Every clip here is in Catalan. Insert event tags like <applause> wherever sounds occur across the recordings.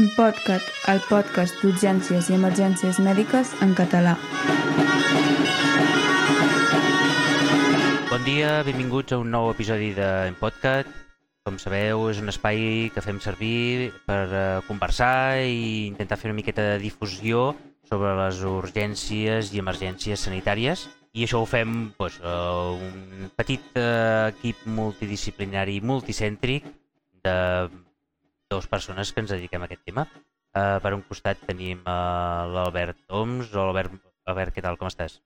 En Podcat, el podcast d'urgències i emergències mèdiques en català. Bon dia, benvinguts a un nou episodi de En Podcast. Com sabeu, és un espai que fem servir per eh, conversar i intentar fer una miqueta de difusió sobre les urgències i emergències sanitàries. I això ho fem doncs, eh, un petit eh, equip multidisciplinari multicèntric de dues persones que ens dediquem a aquest tema. Uh, per un costat tenim uh, l'Albert Oms. Hola, Albert, Albert, què tal, com estàs?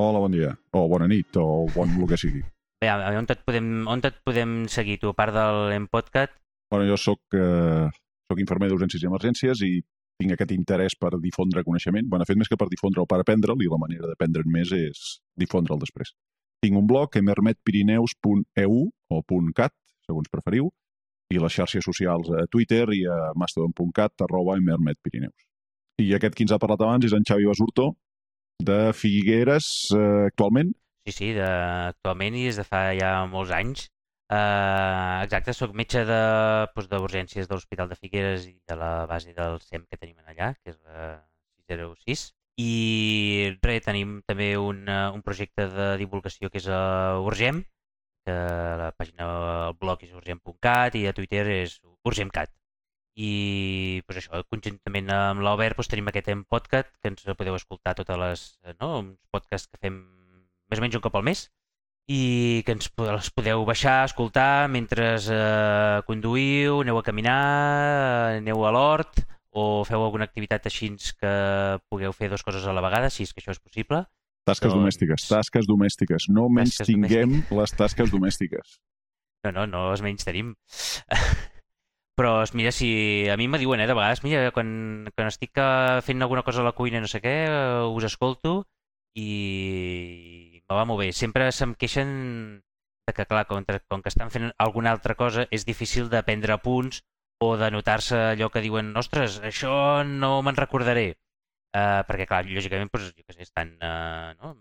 Hola, bon dia, o bona nit, o bon el que sigui. Bé, a- on et podem, on et podem seguir, tu, a part del Empodcat? Bueno, jo sóc, eh, sóc infermer d'urgències i emergències i tinc aquest interès per difondre coneixement. Bueno, de fet, més que per difondre'l, per aprendre'l, i la manera d'aprendre'n més és difondre'l després. Tinc un blog, emermetpirineus.eu o .cat, segons preferiu, i les xarxes socials a Twitter i a mastodon.cat arroba emermetpirineus. I aquest qui ens ha parlat abans és en Xavi Basurto, de Figueres, eh, actualment. Sí, sí, de, actualment i des de fa ja molts anys. Uh, exacte, sóc metge de, doncs, d'urgències de l'Hospital de Figueres i de la base del SEM que tenim allà, que és la 606. I res, tenim també un, eh, un projecte de divulgació que és uh, Urgem, que la pàgina, el blog és urgem.cat i a Twitter és urgemcat. I pues això, conjuntament amb l'Albert doncs, tenim aquest en podcast que ens podeu escoltar totes les, no? uns podcasts que fem més o menys un cop al mes i que ens els podeu baixar, escoltar mentre eh, conduïu, aneu a caminar, aneu a l'hort o feu alguna activitat així que pugueu fer dues coses a la vegada, si és que això és possible. Tasques Doncs- domèstiques, tasques domèstiques. No menys Tasques tinguem les tasques domèstiques. No, no, no els menys tenim. <laughs> Però es- mira, si a mi me diuen, eh, de vegades, mira, quan, quan estic eh, fent alguna cosa a la cuina, no sé què, eh, us escolto i me va molt bé. Sempre se'm queixen de que, clar, com, com que estan fent alguna altra cosa, és difícil de prendre punts o de notar-se allò que diuen, ostres, això no me'n recordaré. Uh, perquè, clar, lògicament, doncs, jo què sé, estan uh, no?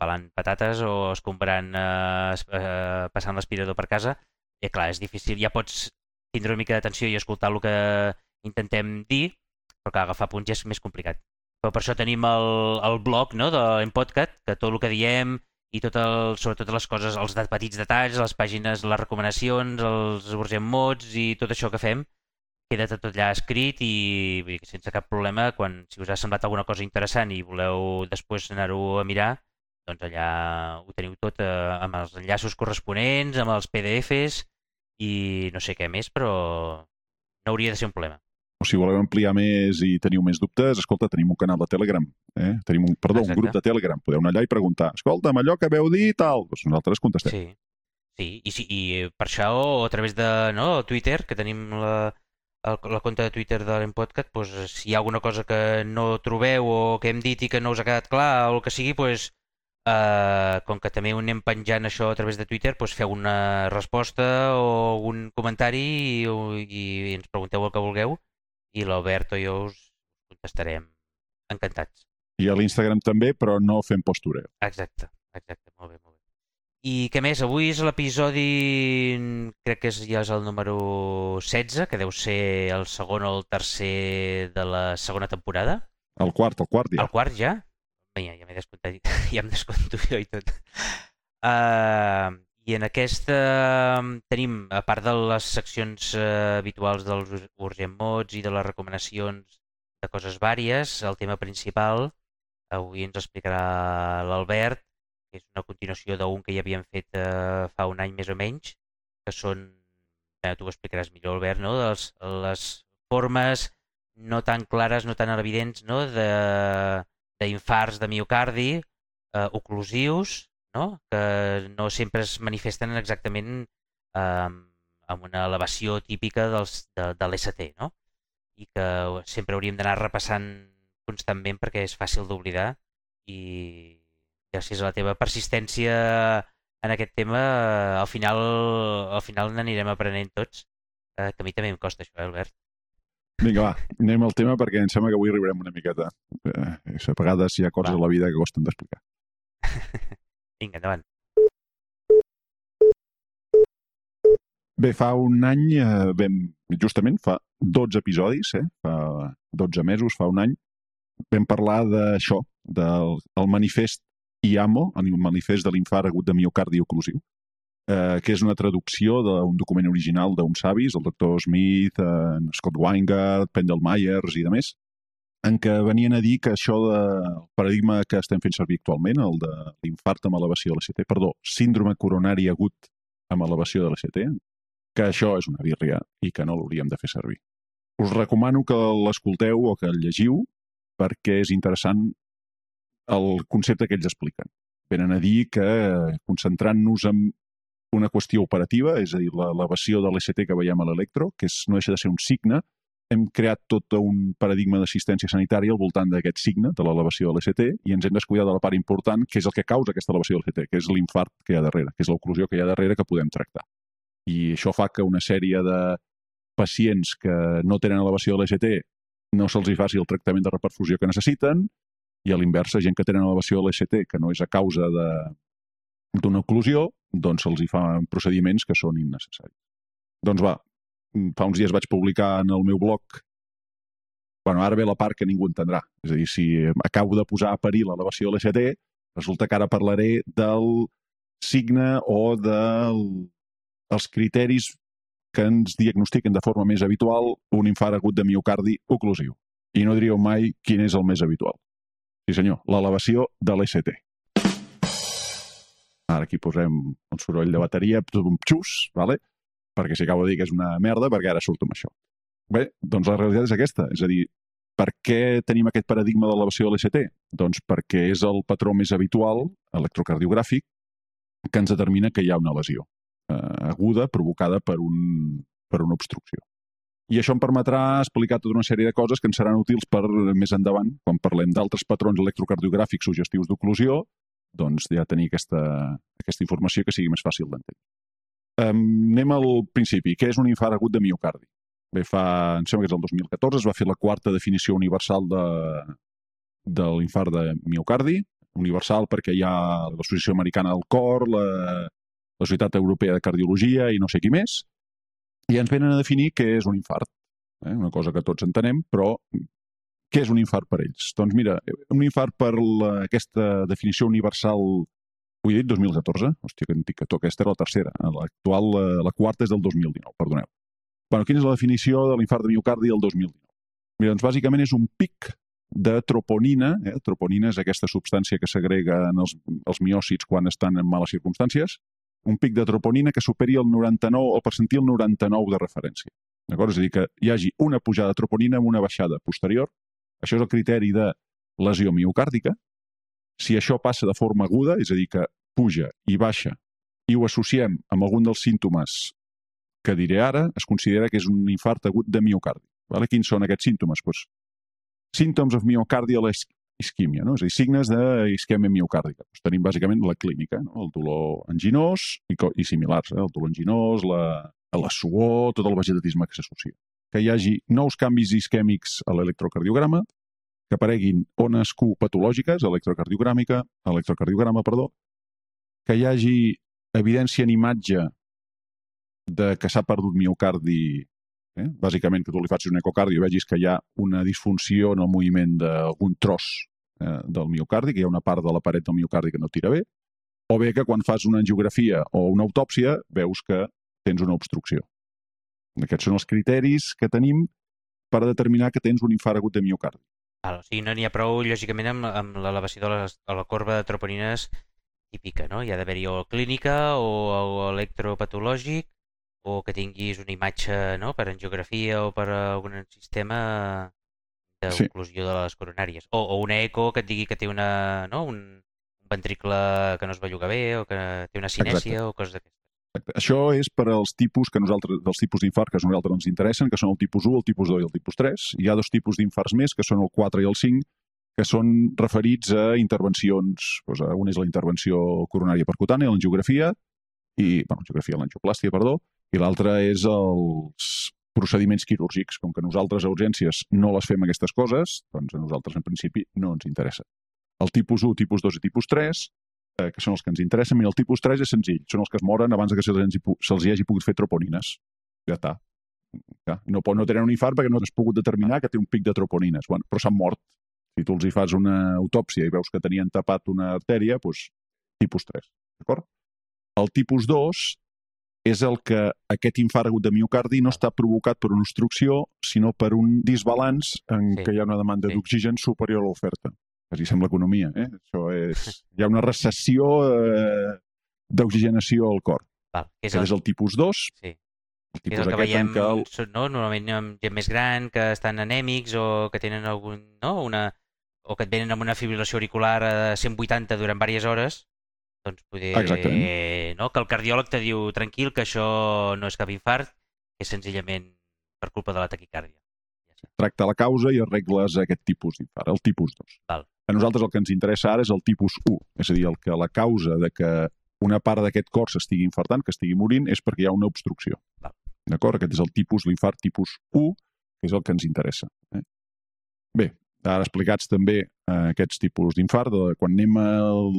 pelant patates o escombrant, uh, uh, passant l'aspirador per casa, i clar, és difícil, ja pots tindre una mica d'atenció i escoltar el que intentem dir, però clar, agafar punts ja és més complicat. Però per això tenim el, el blog no, de l'Empodcat, que tot el que diem i tot el, sobretot les coses, els de, petits detalls, les pàgines, les recomanacions, els urgent mots i tot això que fem, queda tot allà escrit i vull dir, sense cap problema, quan si us ha semblat alguna cosa interessant i voleu després anar-ho a mirar, doncs allà ho teniu tot eh, amb els enllaços corresponents, amb els PDFs i no sé què més, però no hauria de ser un problema. O si voleu ampliar més i teniu més dubtes, escolta, tenim un canal de Telegram. Eh? Tenim un, perdó, Exacte. un grup de Telegram. Podeu anar allà i preguntar, escolta'm, allò que veu dir i tal. Doncs nosaltres contestem. Sí, sí, i, sí, i per això o a través de no, Twitter, que tenim la, el, la compte de Twitter de l'Empodcat, doncs, si hi ha alguna cosa que no trobeu o que hem dit i que no us ha quedat clar o el que sigui, doncs, eh, com que també ho anem penjant això a través de Twitter, doncs feu una resposta o un comentari i, i, i ens pregunteu el que vulgueu i l'Albert o jo us contestarem encantats. I a l'Instagram també, però no fem postureo. Exacte, exacte, molt bé, molt bé. I què més? Avui és l'episodi, crec que és, ja és el número 16, que deu ser el segon o el tercer de la segona temporada. El quart, el quart Ja. ja. El quart ja? Vinga, ja m'he descomptat, <laughs> ja em descompto jo i tot. Uh, I en aquesta tenim, a part de les seccions uh, habituals dels ur- urgent mots i de les recomanacions de coses vàries, el tema principal avui ens explicarà l'Albert, que és una continuació d'un que ja havíem fet eh, fa un any més o menys, que són, eh, tu ho explicaràs millor, Albert, no? Les, les formes no tan clares, no tan evidents, no? de d'infarts de miocardi eh, oclusius, no? que no sempre es manifesten exactament eh, amb una elevació típica dels, de, de l'ST, no? i que sempre hauríem d'anar repassant constantment perquè és fàcil d'oblidar i gràcies a la teva persistència en aquest tema eh, al final al final n'anirem aprenent tots eh, que a mi també em costa això, eh, Albert? Vinga, va, anem al tema perquè em sembla que avui arribarem una miqueta. Eh, a vegades hi ha coses Va. a la vida que costen d'explicar. <laughs> Vinga, endavant. Bé, fa un any, eh, vam, justament fa 12 episodis, eh? fa 12 mesos, fa un any, vam parlar d'això, del el manifest IAMO, el manifest de l'infart agut de miocardi oclusiu, eh, que és una traducció d'un document original d'uns savis, el doctor Smith, en Scott Weingart, Pendel Myers i de més, en què venien a dir que això del paradigma que estem fent servir actualment, el de l'infart amb elevació de l'ST, perdó, síndrome coronari agut amb elevació de l'ST, que això és una birria i que no l'hauríem de fer servir. Us recomano que l'escolteu o que el llegiu perquè és interessant el concepte que ells expliquen. Venen a dir que concentrant-nos en una qüestió operativa, és a dir, l'elevació de l'ST que veiem a l'electro, que és, no deixa de ser un signe, hem creat tot un paradigma d'assistència sanitària al voltant d'aquest signe, de l'elevació de l'ST, i ens hem descuidat de la part important, que és el que causa aquesta elevació de l'ST, que és l'infart que hi ha darrere, que és l'oclusió que hi ha darrere que podem tractar. I això fa que una sèrie de pacients que no tenen elevació de l'ST no se'ls faci el tractament de reperfusió que necessiten, i a l'inversa, gent que tenen elevació de l'ST, que no és a causa d'una oclusió, doncs se'ls hi fan procediments que són innecessaris. Doncs va, fa uns dies vaig publicar en el meu blog bueno, ara ve la part que ningú entendrà. És a dir, si acabo de posar a parir l'elevació de l'ST, resulta que ara parlaré del signe o dels de criteris que ens diagnostiquen de forma més habitual un infart agut de miocardi oclusiu. I no diríeu mai quin és el més habitual. Sí senyor, l'elevació de l'ST. Ara aquí posem un soroll de bateria, tot un xus, vale? perquè si acabo de dir que és una merda, perquè ara surto amb això. Bé, doncs la realitat és aquesta, és a dir, per què tenim aquest paradigma d'elevació de l'ST? Doncs perquè és el patró més habitual, electrocardiogràfic, que ens determina que hi ha una lesió eh, aguda provocada per, un, per una obstrucció. I això em permetrà explicar tota una sèrie de coses que ens seran útils per més endavant, quan parlem d'altres patrons electrocardiogràfics suggestius d'oclusió, doncs ja tenir aquesta, aquesta informació que sigui més fàcil d'entendre. Um, anem al principi. Què és un infart agut de miocardi? Bé, fa, em sembla que és el 2014, es va fer la quarta definició universal de, de l'infart de miocardi, universal perquè hi ha l'Associació Americana del Cor, la, la Societat Europea de Cardiologia i no sé qui més, i ens venen a definir què és un infart. Eh? Una cosa que tots entenem, però què és un infart per ells? Doncs mira, un infart per la, aquesta definició universal ho he dit 2014? Hòstia, que antic que to. Aquesta era la tercera. L'actual, la, la quarta és del 2019, perdoneu. Bueno, quina és la definició de l'infart de miocardi del 2019? Mira, doncs bàsicament és un pic de troponina. Eh? Troponina és aquesta substància que s'agrega en els, els miòcits quan estan en males circumstàncies. Un pic de troponina que superi el 99, el percentil 99 de referència. D'acord? És a dir, que hi hagi una pujada de troponina amb una baixada posterior. Això és el criteri de lesió miocàrdica, si això passa de forma aguda, és a dir, que puja i baixa, i ho associem amb algun dels símptomes que diré ara, es considera que és un infart agut de miocardi. Vale? Quins són aquests símptomes? Pues, symptoms of myocardial isquímia, no? és a dir, signes d'isquèmia miocàrdica. Pues tenim bàsicament la clínica, no? el dolor anginós i, i similars, eh? el dolor anginós, la, la suor, tot el vegetatisme que s'associa. Que hi hagi nous canvis isquèmics a l'electrocardiograma, que apareguin ones Q patològiques, electrocardiogràmica, electrocardiograma, perdó, que hi hagi evidència en imatge de que s'ha perdut miocardi, eh? bàsicament que tu li facis un ecocardi i vegis que hi ha una disfunció en el moviment d'algun tros eh, del miocardi, que hi ha una part de la paret del miocardi que no tira bé, o bé que quan fas una angiografia o una autòpsia veus que tens una obstrucció. Aquests són els criteris que tenim per determinar que tens un infart agut de miocardi. Val, o sigui, no n'hi ha prou, lògicament, amb, amb l'elevació de, de la corba de troponines típica, no? Hi ha d'haver-hi o clínica o, o electropatològic o que tinguis una imatge no? per angiografia o per algun sistema d'oclusió sí. de les coronàries. O, o una eco que et digui que té una, no? un, un ventricle que no es belluga bé o que té una cinèsia Exacte. o coses d'aquestes. Això és per als tipus que nosaltres, dels tipus d'infart que a nosaltres ens interessen, que són el tipus 1, el tipus 2 i el tipus 3. Hi ha dos tipus d'infarts més, que són el 4 i el 5, que són referits a intervencions, doncs, una és la intervenció coronària percutània, l'angiografia, i, bueno, l'angiografia, l'angioplàstia, perdó, i l'altra és els procediments quirúrgics. Com que nosaltres a urgències no les fem aquestes coses, doncs a nosaltres en principi no ens interessa. El tipus 1, tipus 2 i tipus 3 eh, que són els que ens interessen. Mira, el tipus 3 és senzill, són els que es moren abans que se'ls se, se hi hagi pogut fer troponines. Ja està. Clar, no, pot, no tenen un infart perquè no has pogut determinar que té un pic de troponines, bueno, però s'han mort. Si tu els hi fas una autòpsia i veus que tenien tapat una artèria, doncs tipus 3, d'acord? El tipus 2 és el que aquest infart agut de miocardi no està provocat per una obstrucció, sinó per un disbalanç en Sí. què hi ha una demanda Sí. d'oxigen superior a l'oferta. Quasi sembla economia, eh? Això és... Hi ha una recessió eh, d'oxigenació al cor. Val, que és el, és el tipus 2, sí, el que és tipus el que veiem en què el... no? normalment amb gent més gran que estan anèmics o que tenen algun, no? una, o que et venen amb una fibrilació auricular a 180 durant diverses hores, doncs poder... Exactament. No? Que el cardiòleg te diu tranquil que això no és cap infart, que és senzillament per culpa de la taquicàrdia. Tracta la causa i arregles aquest tipus d'infart, el tipus 2. Val. A nosaltres el que ens interessa ara és el tipus 1, és a dir, el que la causa de que una part d'aquest cor s'estigui infartant, que estigui morint, és perquè hi ha una obstrucció. D'acord? Aquest és el tipus, l'infart tipus 1, que és el que ens interessa. Eh? Bé, ara explicats també eh, aquests tipus d'infart, quan anem al,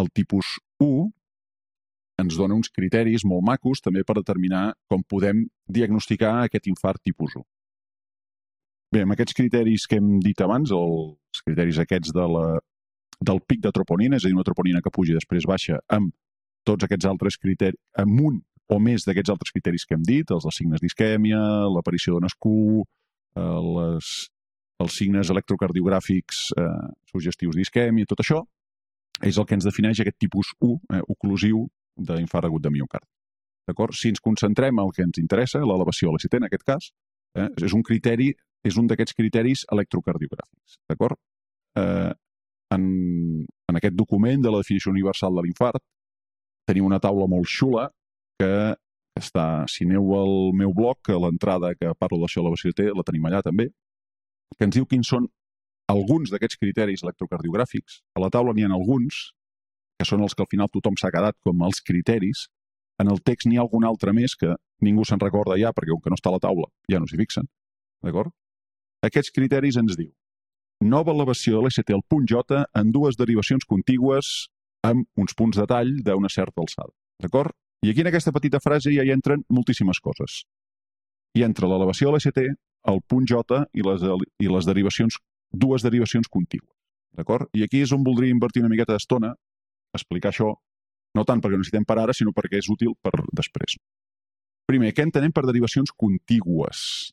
al tipus 1, ens dona uns criteris molt macos també per determinar com podem diagnosticar aquest infart tipus 1. Bé, amb aquests criteris que hem dit abans, els criteris aquests de la, del pic de troponina, és a dir, una troponina que puja i després baixa, amb tots aquests altres criteris, amb un o més d'aquests altres criteris que hem dit, els dels signes d'isquèmia, l'aparició d'un escú, eh, les, els signes electrocardiogràfics eh, sugestius d'isquèmia, tot això, és el que ens defineix aquest tipus 1, eh, oclusiu d'infart agut de miocard. D'acord? Si ens concentrem en el que ens interessa, l'elevació a l'ECT en aquest cas, eh, és un criteri, és un d'aquests criteris electrocardiogràfics. D'acord? Eh, en, en aquest document de la definició universal de l'infart tenim una taula molt xula que està, si aneu al meu blog, a l'entrada que parlo d'això de l'elevació T, la tenim allà també, que ens diu quins són alguns d'aquests criteris electrocardiogràfics. A la taula n'hi ha alguns, que són els que al final tothom s'ha quedat com els criteris. En el text n'hi ha algun altre més que ningú se'n recorda ja, perquè com que no està a la taula ja no s'hi fixen. D'acord? Aquests criteris ens diu nova elevació de l'ST al punt J en dues derivacions contigües amb uns punts de tall d'una certa alçada. D'acord? I aquí en aquesta petita frase ja hi entren moltíssimes coses. Hi entra l'elevació de l'ST, el punt J i les, i les derivacions, dues derivacions contigües. D'acord? I aquí és on voldria invertir una miqueta d'estona explicar això, no tant perquè necessitem per ara, sinó perquè és útil per després. Primer, què entenem per derivacions contigües?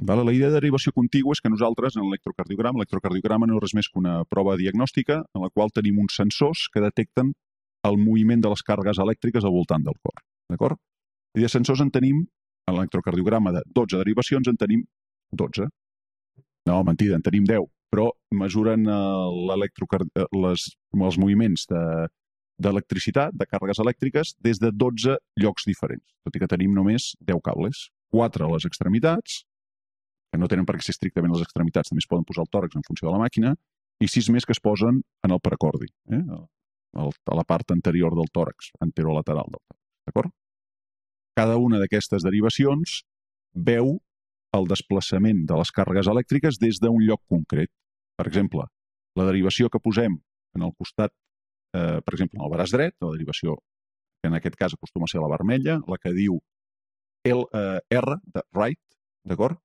Vale? La idea de derivació contigua és que nosaltres, en l'electrocardiograma, l'electrocardiograma no és res més que una prova diagnòstica en la qual tenim uns sensors que detecten el moviment de les càrregues elèctriques al voltant del cor. D'acord? I de sensors en tenim, en l'electrocardiograma de 12 derivacions, en tenim 12. No, mentida, en tenim 10, però mesuren eh, les, els moviments de, d'electricitat, de càrregues elèctriques, des de 12 llocs diferents, tot i que tenim només 10 cables. 4 a les extremitats, que no tenen per què ser estrictament les extremitats, també es poden posar al tòrax en funció de la màquina, i 6 més que es posen en el precordi, eh? El, a la part anterior del tòrax, anterolateral del tòrax. D'acord? Cada una d'aquestes derivacions veu el desplaçament de les càrregues elèctriques des d'un lloc concret. Per exemple, la derivació que posem en el costat, eh, per exemple, en el braç dret, la derivació que en aquest cas acostuma a ser la vermella, la que diu L, eh, R, de right, d'acord?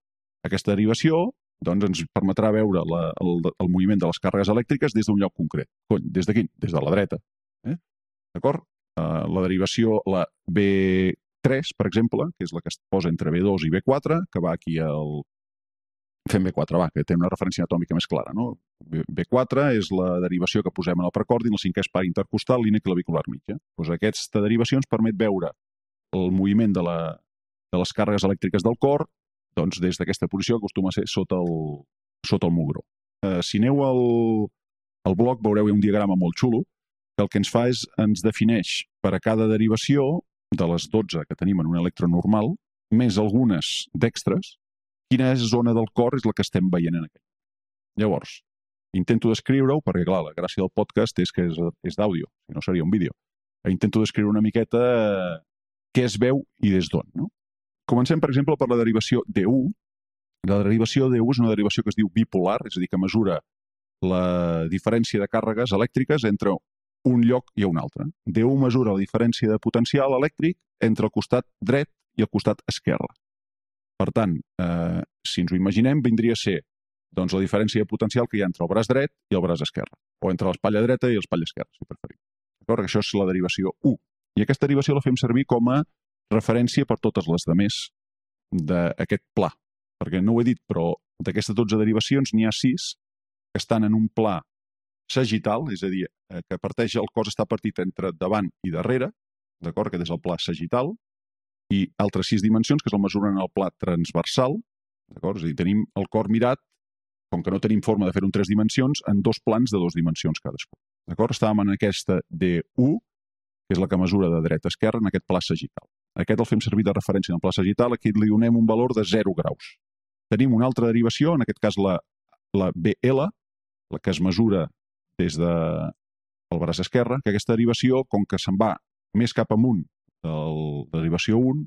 Aquesta derivació doncs, ens permetrà veure la, el, el moviment de les càrregues elèctriques des d'un lloc concret. Cony, des d'aquí, des de la dreta. Eh? D'acord? Uh, la derivació, la B3, per exemple, que és la que es posa entre B2 i B4, que va aquí al... Fem B4, va, que té una referència anatòmica més clara, no? B4 és la derivació que posem en el precordi en el cinquè espai intercostal, línia clavicular mitja. Doncs aquesta derivació ens permet veure el moviment de, la, de les càrregues elèctriques del cor doncs des d'aquesta posició acostuma a ser sota el, sota el mugró. Eh, si aneu al, al blog veureu un diagrama molt xulo que el que ens fa és, ens defineix per a cada derivació de les 12 que tenim en un electro normal, més algunes d'extres, quina zona del cor és la que estem veient en aquell. Llavors, intento descriure-ho, perquè clar, la gràcia del podcast és que és, és d'àudio, si no seria un vídeo. Intento descriure una miqueta què es veu i des d'on, no? Comencem, per exemple, per la derivació D1. La derivació D1 és una derivació que es diu bipolar, és a dir, que mesura la diferència de càrregues elèctriques entre un lloc i un altre. D1 mesura la diferència de potencial elèctric entre el costat dret i el costat esquerre. Per tant, eh, si ens ho imaginem, vindria a ser doncs, la diferència de potencial que hi ha entre el braç dret i el braç esquerre, o entre l'espatlla dreta i l'espatlla esquerra, si preferim. D'acord? Això és la derivació 1. I aquesta derivació la fem servir com a referència per totes les demés d'aquest pla. Perquè no ho he dit, però d'aquestes 12 derivacions n'hi ha 6 que estan en un pla sagital, és a dir, eh, que parteix, el cos està partit entre davant i darrere, d'acord? Aquest és el pla sagital, i altres sis dimensions que es el mesuren en el pla transversal, d'acord? És a dir, tenim el cor mirat, com que no tenim forma de fer-ho en tres dimensions, en dos plans de dues dimensions cadascú. D'acord? Estàvem en aquesta D1, que és la que mesura de dreta a esquerra en aquest pla sagital. Aquest el fem servir de referència en el pla sagital, aquí li donem un valor de 0 graus. Tenim una altra derivació, en aquest cas la, la BL, la que es mesura des de el braç esquerre, que aquesta derivació, com que se'n va més cap amunt de la derivació 1,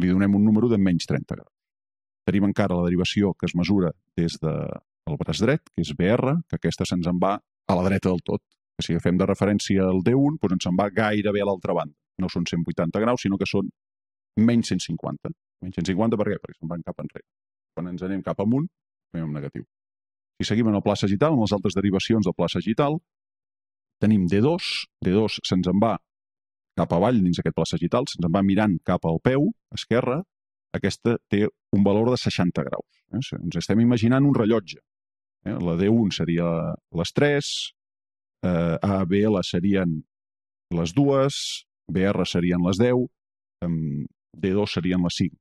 li donem un número de menys 30 graus. Tenim encara la derivació que es mesura des de braç dret, que és BR, que aquesta se'ns en va a la dreta del tot. Que si agafem de referència el D1, doncs ens en va gairebé a l'altra banda. No són 180 graus, sinó que són menys 150. Menys 150 per què? Perquè se'n van cap enrere. Quan ens anem cap amunt, en negatiu. Si seguim en el pla sagital, en les altres derivacions del pla sagital, tenim D2, D2 se'ns en va cap avall dins aquest pla sagital, se'ns en va mirant cap al peu esquerre, aquesta té un valor de 60 graus. Eh? Ens estem imaginant un rellotge. Eh? La D1 seria les 3, eh, A, B, L serien les dues, BR serien les 10, D2 serien les 5.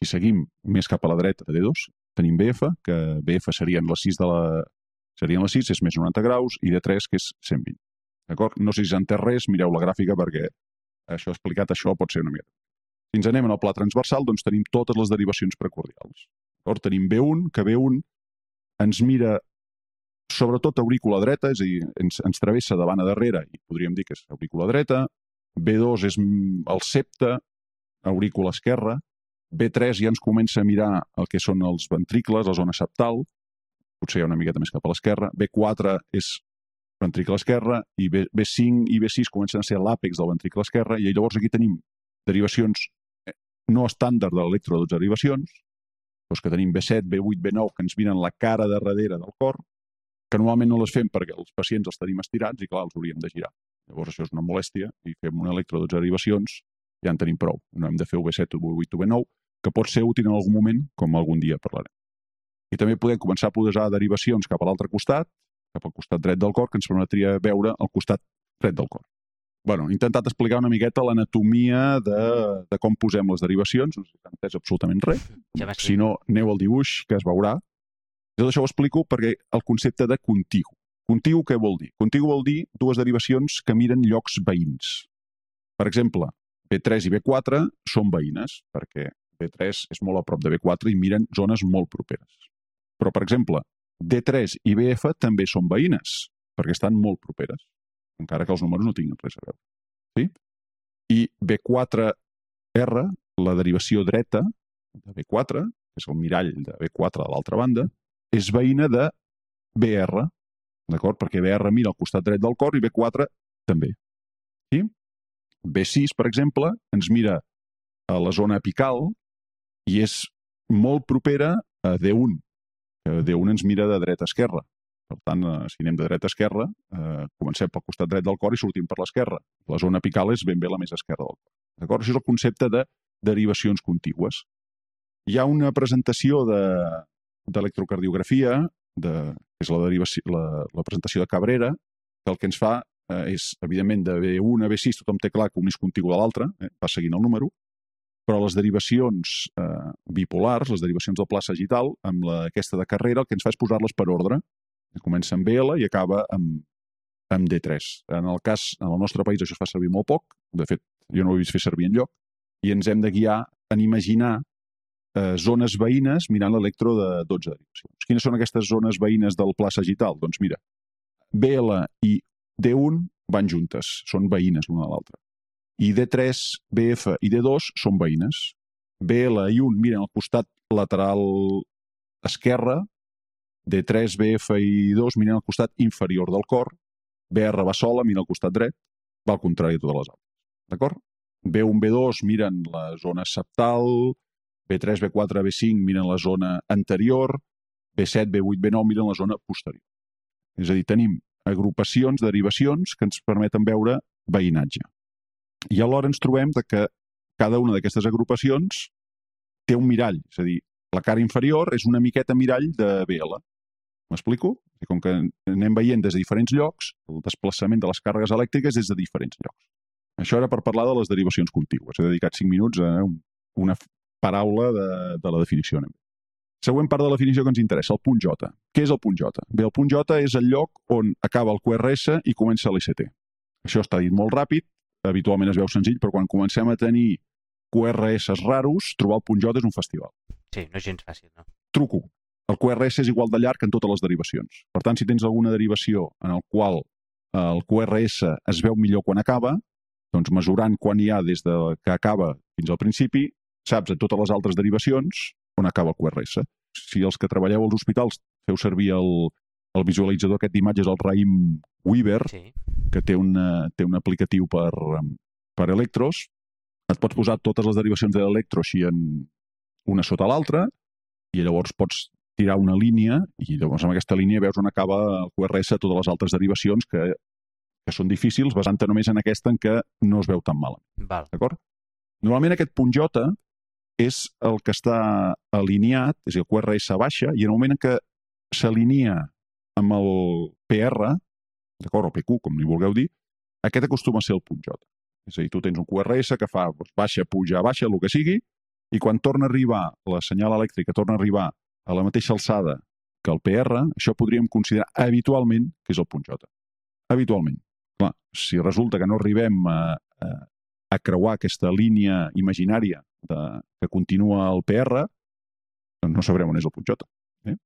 Si seguim més cap a la dreta de D2, tenim BF, que BF serien les 6 de la... serien les 6, és més 90 graus, i D3, que és 120. D'acord? No sé si s'entén res, mireu la gràfica perquè això explicat això pot ser una mica. Si ens anem al pla transversal, doncs tenim totes les derivacions precordials. D'acord? Tenim B1, que B1 ens mira sobretot aurícula dreta, és a dir, ens, ens travessa davant a darrere i podríem dir que és aurícula dreta, B2 és el septe, aurícula esquerra, B3 ja ens comença a mirar el que són els ventricles, la zona septal, potser hi ha una miqueta més cap a l'esquerra, B4 és ventricle esquerre, i B, B5 i B6 comencen a ser l'àpex del ventricle esquerre, i llavors aquí tenim derivacions eh, no estàndard de l'electro de derivacions, doncs que tenim B7, B8, B9, que ens miren la cara de darrere del cor, que normalment no les fem perquè els pacients els tenim estirats i, clar, els hauríem de girar. Llavors això és una molèstia i fem un electro de derivacions ja en tenim prou. No hem de fer V7 o V8 o V9, que pot ser útil en algun moment, com algun dia parlarem. I també podem començar a posar derivacions cap a l'altre costat, cap al costat dret del cor, que ens permetria veure el costat dret del cor. bueno, he intentat explicar una miqueta l'anatomia de, de com posem les derivacions, no sé si s'ha entès absolutament res. Ja si no, aneu al dibuix, que es veurà. Tot això ho explico perquè el concepte de contigu. Contigu què vol dir? Contigu vol dir dues derivacions que miren llocs veïns. Per exemple, B3 i B4 són veïnes, perquè B3 és molt a prop de B4 i miren zones molt properes. Però, per exemple, D3 i BF també són veïnes, perquè estan molt properes, encara que els números no tinguin res a veure. Sí? I B4R, la derivació dreta de B4, que és el mirall de B4 de l'altra banda, és veïna de BR, d'acord? Perquè BR mira al costat dret del cor i B4 també. Sí? B6, per exemple, ens mira a la zona apical i és molt propera a D1, que D1 ens mira de dreta a esquerra. Per tant, eh, si anem de dreta a esquerra, eh, comencem pel costat dret del cor i sortim per l'esquerra. La zona apical és ben bé la més esquerra del cor. D'acord? Això és el concepte de derivacions contigües. Hi ha una presentació d'electrocardiografia, de, de, és la, derivació, la, la presentació de Cabrera, que el que ens fa eh, és, evidentment, de B1 a B6 tothom té clar que un és contigu de l'altre, eh, va seguint el número, però les derivacions eh, bipolars, les derivacions del pla sagital, amb la, aquesta de carrera, el que ens fa és posar-les per ordre. Comença amb BL i acaba amb, amb D3. En el cas, en el nostre país això es fa servir molt poc, de fet, jo no ho he vist fer servir en lloc, i ens hem de guiar en imaginar eh, zones veïnes mirant l'electro de 12 derivacions. Quines són aquestes zones veïnes del pla sagital? Doncs mira, BL i D1 van juntes, són veïnes l'una de l'altra i D3, BF i D2 són veïnes. BL i 1 miren al costat lateral esquerre, D3, BF i 2 miren al costat inferior del cor, BR va sola, mira al costat dret, va al contrari de totes les altres. D'acord? B1, B2 miren la zona septal, B3, B4, B5 miren la zona anterior, B7, B8, B9 miren la zona posterior. És a dir, tenim agrupacions, derivacions que ens permeten veure veïnatge. I alhora ens trobem de que cada una d'aquestes agrupacions té un mirall, és a dir, la cara inferior és una miqueta mirall de BL. M'explico? Com que anem veient des de diferents llocs, el desplaçament de les càrregues elèctriques és de diferents llocs. Això era per parlar de les derivacions contigües. He dedicat 5 minuts a una paraula de, de la definició. Següent part de la definició que ens interessa, el punt J. Què és el punt J? Bé, el punt J és el lloc on acaba el QRS i comença l'ICT. Això està dit molt ràpid, habitualment es veu senzill, però quan comencem a tenir QRS raros, trobar el punt J és un festival. Sí, no és gens fàcil, no? Truco. El QRS és igual de llarg en totes les derivacions. Per tant, si tens alguna derivació en el qual el QRS es veu millor quan acaba, doncs mesurant quan hi ha des de que acaba fins al principi, saps en totes les altres derivacions on acaba el QRS. Si els que treballeu als hospitals feu servir el, el visualitzador aquest d'imatges, el Raim Weaver, Sí. que té, una, té un aplicatiu per, per electros, et pots posar totes les derivacions de l'electro així en una sota l'altra i llavors pots tirar una línia i llavors amb aquesta línia veus on acaba el QRS a totes les altres derivacions que, que són difícils basant-te només en aquesta en què no es veu tan mal. D'acord? Normalment aquest punt J és el que està alineat, és a dir, el QRS baixa, i en el moment en què s'alinea amb el PR, d'acord, o PQ, com li vulgueu dir, aquest acostuma a ser el punt J. És a dir, tu tens un QRS que fa doncs, baixa, puja, baixa, el que sigui, i quan torna a arribar, la senyal elèctrica torna a arribar a la mateixa alçada que el PR, això podríem considerar habitualment que és el punt J. Habitualment. Clar, si resulta que no arribem a, a, a creuar aquesta línia imaginària de, que continua el PR, doncs no sabrem on és el punt J. Eh?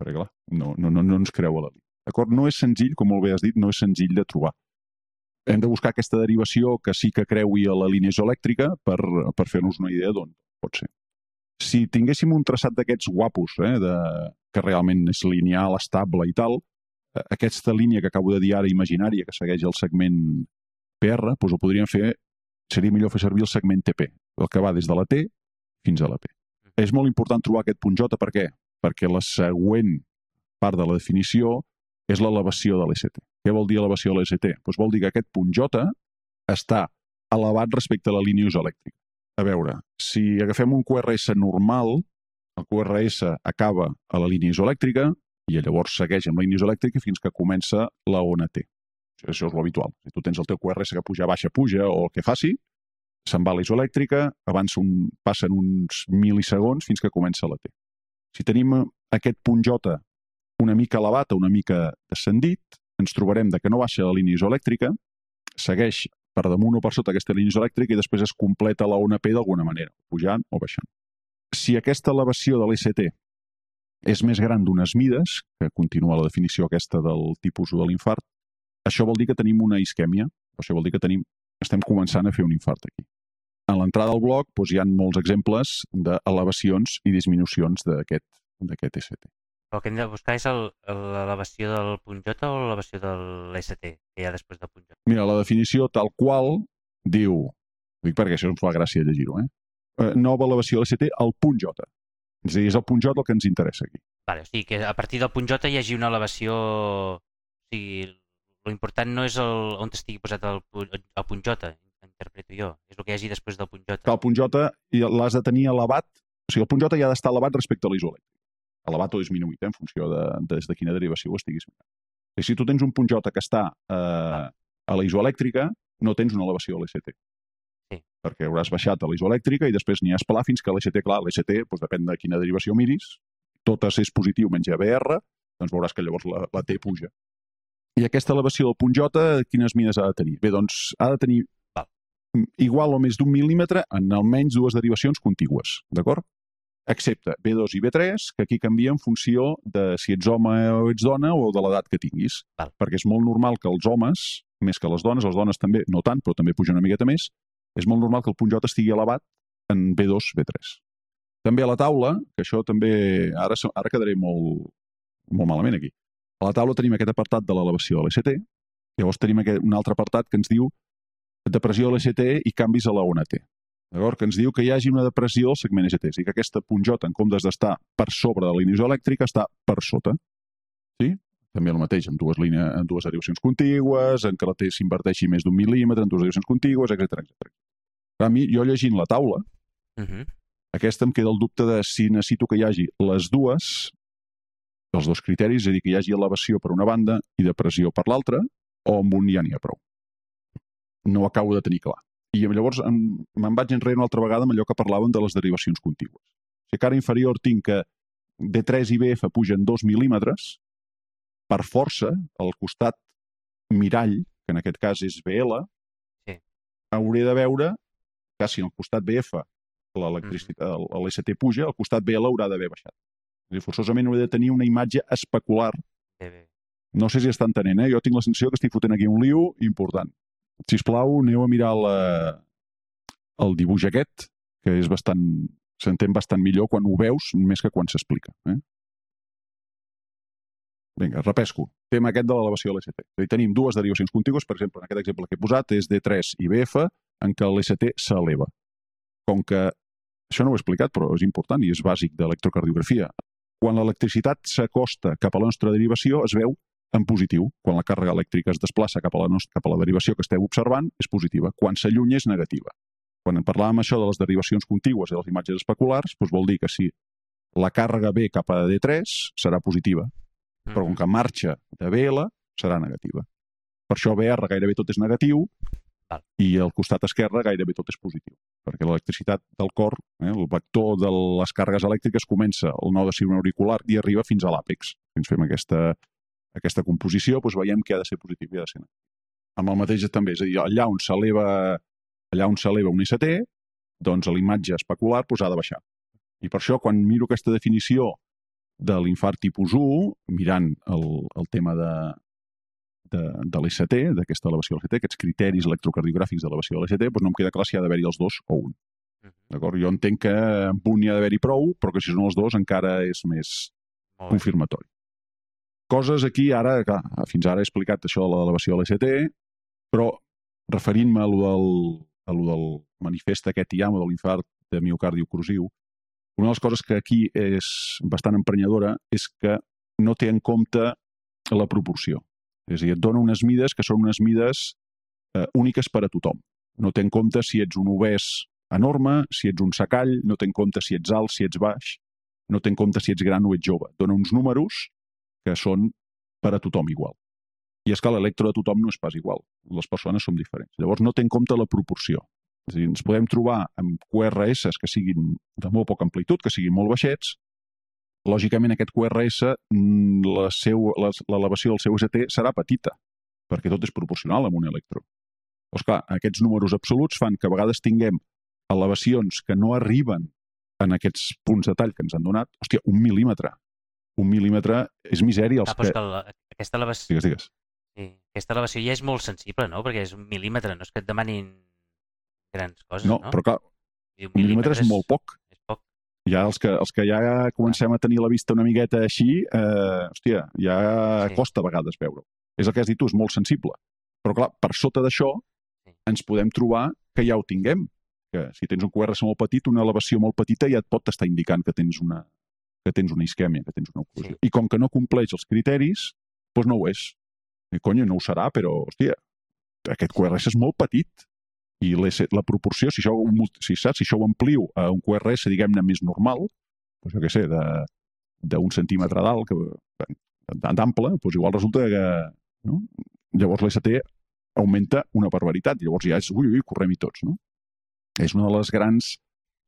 Perquè, clar, no, no, no, no ens creu a la línia. D'acord? No és senzill, com molt bé has dit, no és senzill de trobar. Hem de buscar aquesta derivació que sí que creui a la línia isoelèctrica per, per fer-nos una idea d'on pot ser. Si tinguéssim un traçat d'aquests guapos, eh, de, que realment és lineal, estable i tal, eh, aquesta línia que acabo de dir ara imaginària que segueix el segment PR, doncs ho podríem fer, seria millor fer servir el segment TP, el que va des de la T fins a la P. És molt important trobar aquest punt J, per què? Perquè la següent part de la definició és l'elevació de l'ST. Què vol dir elevació de l'ST? Doncs vol dir que aquest punt J està elevat respecte a la línia isoelèctrica. A veure, si agafem un QRS normal, el QRS acaba a la línia isoelèctrica i llavors segueix amb la línia isoelèctrica fins que comença la ona T. Això és l'habitual. Si tu tens el teu QRS que puja, baixa, puja o el que faci, se'n va a la isoelèctrica, avança un, passen uns mil·lisegons fins que comença la T. Si tenim aquest punt J una mica elevat o una mica descendit, ens trobarem de que no baixa la línia isoelèctrica, segueix per damunt o per sota aquesta línia isoelèctrica i després es completa la ona P d'alguna manera, pujant o baixant. Si aquesta elevació de l'ST és més gran d'unes mides, que continua la definició aquesta del tipus 1 de l'infart, això vol dir que tenim una isquèmia, això vol dir que tenim, estem començant a fer un infart aquí. En l'entrada al bloc doncs, hi ha molts exemples d'elevacions i disminucions d'aquest ST. El que hem de buscar és el- l'elevació del punt J o l'elevació de l'ST que hi ha després del punt J. Mira, la definició tal qual diu, dic perquè això ens fa gràcia llegir-ho, eh? eh? Nova elevació de l'ST al punt J. És a dir, és el punt J el que ens interessa aquí. Vale, o sigui que a partir del punt J hi hagi una elevació... O sigui, l'important no és el, on estigui posat el, el punt J, interpreto jo. És el que hi hagi després del punt J. Que el punt J l'has de tenir elevat, o sigui, el punt J ja ha d'estar elevat respecte a l'isoelèctric. Elevat o disminuït, eh, en funció de, des de quina derivació ho estiguis mirant. I si tu tens un punt J que està eh, a la isoelèctrica, no tens una elevació a l'ST. Sí. Perquè hauràs baixat a la isoelèctrica i després n'hi has pelar fins que l'ST, clar, l'ST, doncs depèn de quina derivació miris, totes és positiu menys ABR, doncs veuràs que llavors la, la T puja. I aquesta elevació del punt J, quines mides ha de tenir? Bé, doncs ha de tenir igual o més d'un mil·límetre en almenys dues derivacions contigües, d'acord? Excepte B2 i B3, que aquí canvia en funció de si ets home o ets dona o de l'edat que tinguis. Val. Perquè és molt normal que els homes, més que les dones, les dones també, no tant, però també puja una miqueta més, és molt normal que el punt J estigui elevat en B2, B3. També a la taula, que això també... Ara, ara quedaré molt, molt malament aquí. A la taula tenim aquest apartat de l'elevació de l'ST, llavors tenim aquest, un altre apartat que ens diu depressió de l'ST i canvis a la ona T. d'acord? que ens diu que hi hagi una depressió al segment EGT, és a dir, que aquesta punjota, en comptes d'estar per sobre de la línia isoelèctrica, està per sota. Sí? També el mateix, amb dues, línies, amb dues derivacions contigües, en què la T s'inverteixi més d'un mil·límetre, en dues derivacions contigües, etc etc. A mi, jo llegint la taula, Uh -huh. aquesta em queda el dubte de si necessito que hi hagi les dues, els dos criteris, és a dir, que hi hagi elevació per una banda i depressió per l'altra, o amb un ja n'hi ha prou. No ho acabo de tenir clar. I llavors me'n vaig enrere una altra vegada amb allò que parlàvem de les derivacions contigües. Si a cara inferior tinc que D3 i BF pugen 2 mil·límetres, per força, al costat mirall, que en aquest cas és BL, Sí. hauré de veure que si al costat BF l'electricitat, mm. l'ST puja, al costat BL haurà d'haver baixat. Dir, forçosament hauré de tenir una imatge especular. Bé, bé. No sé si està entenent, eh? Jo tinc la sensació que estic fotent aquí un liu important. Si us plau, aneu a mirar la, el dibuix aquest, que és bastant s'entén bastant millor quan ho veus més que quan s'explica. Eh? Vinga, repesco. Tema aquest de l'elevació de l'ST. És a dir, tenim dues derivacions contigües, per exemple, en aquest exemple que he posat és D3 i BF, en què l'ST s'eleva. Com que, això no ho he explicat, però és important i és bàsic d'electrocardiografia, quan l'electricitat s'acosta cap a la nostra derivació es veu en positiu. Quan la càrrega elèctrica es desplaça cap a la, nostra, cap a la derivació que esteu observant, és positiva. Quan s'allunya és negativa. Quan en parlàvem això de les derivacions contigües i de les imatges especulars, doncs vol dir que si la càrrega ve cap a D3 serà positiva, però com que marxa de BL serà negativa. Per això BR gairebé tot és negatiu i el costat esquerre gairebé tot és positiu, perquè l'electricitat del cor, eh, el vector de les càrregues elèctriques comença al node auricular i arriba fins a l'àpex. Si ens fem aquesta, aquesta composició, doncs veiem que ha de ser positiu i ha de ser negatiu. Amb el mateix també, és a dir, allà on s'eleva allà on s'eleva un ST, doncs l'imatge especular doncs, ha de baixar. I per això, quan miro aquesta definició de l'infart tipus 1, mirant el, el tema de, de, de l'ST, d'aquesta elevació de l'ST, aquests criteris electrocardiogràfics d'elevació de l'ST, doncs no em queda clar si ha d'haver-hi els dos o un. Mhm. D'acord? Jo entenc que amb un n'hi ha d'haver-hi prou, però que si són els dos encara és més Molt confirmatori. Coses aquí, ara, clar, fins ara he explicat això de l'elevació de l'ST, però referint-me a lo del, a lo del manifest aquest IAMO de l'infart de miocardi oclusiu, una de les coses que aquí és bastant emprenyadora és que no té en compte la proporció. És a dir, et dona unes mides que són unes mides eh, úniques per a tothom. No té en compte si ets un obès enorme, si ets un sacall, no té en compte si ets alt, si ets baix, no té en compte si ets gran o ets jove. Dona uns números que són per a tothom igual. I és que l'electro de tothom no és pas igual. Les persones som diferents. Llavors no té en compte la proporció. És a dir, ens podem trobar amb QRS que siguin de molt poca amplitud, que siguin molt baixets. Lògicament, aquest QRS, mm, l'elevació del seu ST serà petita, perquè tot és proporcional amb un electro. Doncs clar, aquests números absoluts fan que a vegades tinguem elevacions que no arriben en aquests punts de tall que ens han donat. Hòstia, un mil·límetre. Un mil·límetre és misèria. Els Ah, però que... que la, aquesta, elevació, Digues, digues. sí, aquesta elevació ja és molt sensible, no? Perquè és un mil·límetre, no és que et demanin grans coses, No, no? però clar, un mil·límetre és molt poc. Ja els que, els que ja comencem a tenir la vista una miqueta així, eh, hòstia, ja Sí. costa a vegades veure-ho. És el que has dit tu, és molt sensible. Però clar, per sota d'això ens podem trobar que ja ho tinguem. Que si tens un QRS molt petit, una elevació molt petita ja et pot estar indicant que tens una, que tens una isquèmia, que tens una oclusió. Sí. I com que no compleix els criteris, doncs no ho és. I, conyo, no ho serà, però, hòstia, aquest QRS és molt petit i la proporció, si això, si, saps, si això ho amplio a un QRS, diguem-ne, més normal, doncs jo què sé, de- d'un centímetre d'alt, que- d'ample, doncs igual resulta que... No? Llavors l'ST augmenta una barbaritat. Llavors ja és, ui, ui, correm-hi tots, no? És un de les grans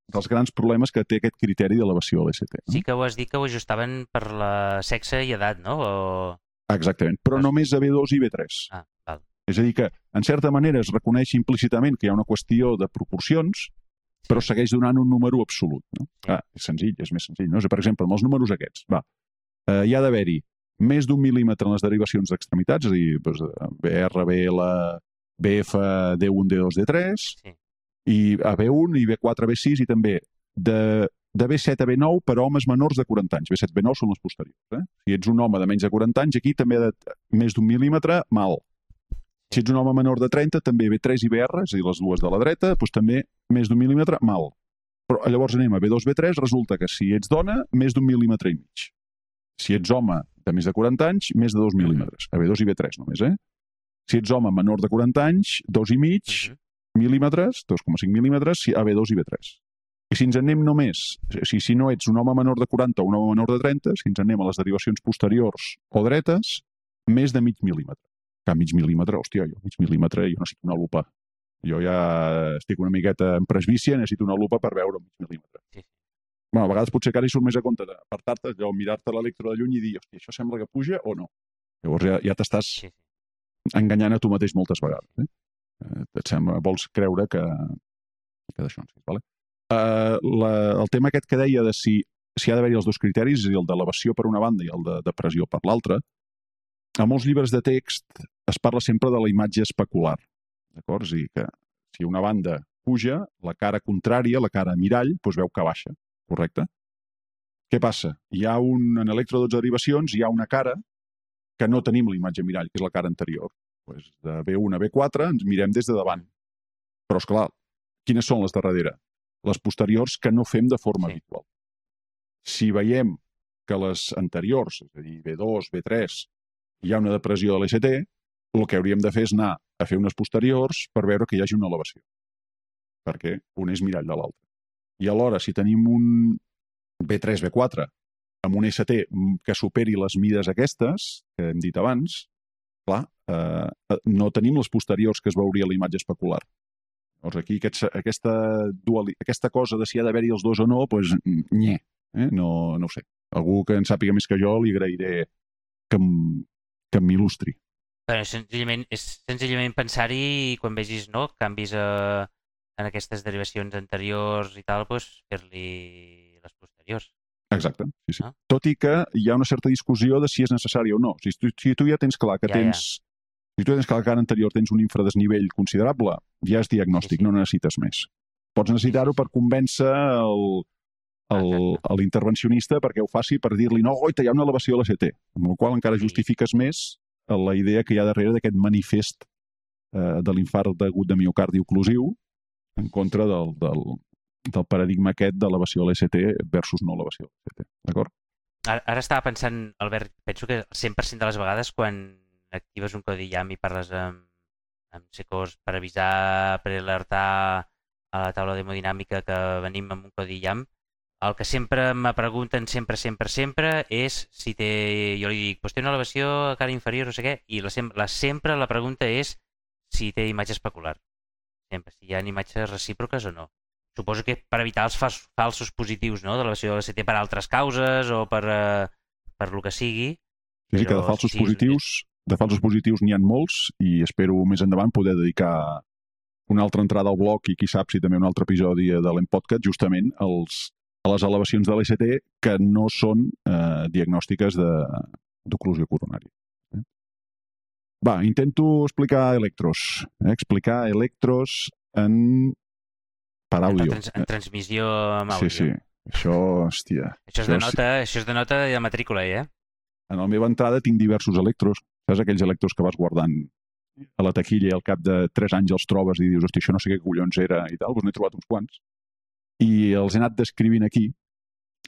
dels grans problemes que té aquest criteri d'elevació de l'ST. No? Sí que ho has dit que ho ajustaven per la sexe i edat, no? O... Exactament, però només a B2 i B3. Ah. És a dir, que en certa manera es reconeix implícitament que hi ha una qüestió de proporcions, però segueix donant un número absolut. No? Ah, és senzill, és més senzill. No? És per exemple, amb els números aquests, va, eh, hi ha d'haver-hi més d'un mil·límetre en les derivacions d'extremitats, és a dir, doncs, BR, BL, BF, D1, D2, D3, Sí. i a B1 i B4, B6, i també de, de B7 a B9 per a homes menors de 40 anys. B7, B9 són les posteriors. Eh? Si ets un home de menys de 40 anys, aquí també ha de, més d'un mil·límetre, mal. Si ets un home menor de 30, també B3 i BR, és a dir, les dues de la dreta, doncs també més d'un mil·límetre, mal. Però llavors anem a B2, B3, resulta que si ets dona, més d'un mil·límetre i mig. Si ets home de més de 40 anys, més de 2 mil·límetres. A B2 i B3 només, eh? Si ets home menor de 40 anys, 2 i mig Mhm. mil·límetres, 2,5 mil·límetres, a B2 i B3. I si ens anem només, si, si no ets un home menor de 40 o un home menor de 30, si ens anem a les derivacions posteriors o dretes, més de mig mil·límetre. Que mig mil·límetre, hòstia, jo mig mil·límetre, jo necessito una lupa. Jo ja estic una miqueta en presbícia, necessito una lupa per veure mig mil·límetre. Sí. Bueno, a vegades potser que ara hi surt més a compte d'apartar-te, allò, mirar-te l'electro de lluny i dir, hòstia, això sembla que puja o no. Llavors ja, ja t'estàs Sí, enganyant a tu mateix moltes vegades. Eh? Eh, et sembla, vols creure que, que d'això en sí, vale? Uh, la, el tema aquest que deia de si, si ha d'haver-hi els dos criteris, és a dir, el d'elevació per una banda i el de, de pressió per l'altra, a molts llibres de text es parla sempre de la imatge especular. D'acord? És a dir, que si una banda puja, la cara contrària, la cara mirall, doncs veu que baixa. Correcte? Què passa? Hi ha un, en electro 12 derivacions, hi ha una cara que no tenim la imatge mirall, que és la cara anterior. Pues de B1 a B4 ens mirem des de davant. Però, és clar, quines són les de darrere? Les posteriors que no fem de forma sí. habitual. Si veiem que les anteriors, és a dir, B2, B3, hi ha una depressió de l'ST, el que hauríem de fer és anar a fer unes posteriors per veure que hi hagi una elevació. Perquè un és mirall de l'altre. I alhora, si tenim un B3, B4, amb un ST que superi les mides aquestes, que hem dit abans, clar, eh, no tenim les posteriors que es veuria a la imatge especular. Llavors aquí aquest, aquesta, duali, aquesta cosa de si ha d'haver-hi els dos o no, doncs, nye, eh? no, no ho sé. Algú que en sàpiga més que jo li agrairé que, que m'il·lustri. Bueno, senzillament, és senzillament pensar-hi i quan vegis no, canvis a, en aquestes derivacions anteriors i tal, doncs fer-li les posteriors. Exacte, sí, sí. Ah. Tot i que hi ha una certa discussió de si és necessari o no. Si tu, si tu ja tens clar que Ja, ja. tens... Si tu ja tens clar que ara anterior tens un infradesnivell considerable, ja és diagnòstic, Sí, sí. no necessites més. Pots necessitar-ho per convèncer el. L'intervencionista perquè ho faci per dir-li no, goita, hi ha una elevació a l'ST, amb la qual encara justifiques més la idea que hi ha darrere d'aquest manifest eh, de l'infart agut de miocardi oclusiu en contra del, del, del paradigma aquest d'elevació a l'ST versus no elevació a l'ST. D'acord? Ara, ara estava pensant, Albert, penso que el 100% de les vegades quan actives un codi YAM i parles amb, amb Secos per avisar, per alertar a la taula d'hemodinàmica que venim amb un codi YAM, el que sempre me pregunten, sempre, sempre, sempre, és si té... Jo li dic, pues té una elevació a cara inferior, no sé què, i la, sem- la, sempre la pregunta és si té imatge especular. Sempre, si hi ha imatges recíproques o no. Suposo que per evitar els fals, falsos positius no? de l'elevació de l'ST per altres causes o per, eh, per lo que sigui. Sí, sí, que de Però falsos sí, positius, de falsos positius n'hi ha molts i espero més endavant poder dedicar una altra entrada al blog i qui sap si també un altre episodi de l'Empodcast justament als, a les elevacions de l'ST que no són eh, diagnòstiques de- d'oclusió coronària. Eh? Va, intento explicar electros. Eh? Explicar electros en... per En, àudio. trans, en transmissió amb sí, àudio. sí. Això, hòstia. Això es Això denota, això es denota de matrícula, eh? En la meva entrada tinc diversos electros. Saps aquells electros que vas guardant a la taquilla i al cap de 3 anys els trobes i dius, hòstia, això no sé què collons era i tal, doncs n'he trobat uns quants. I els he anat descrivint aquí.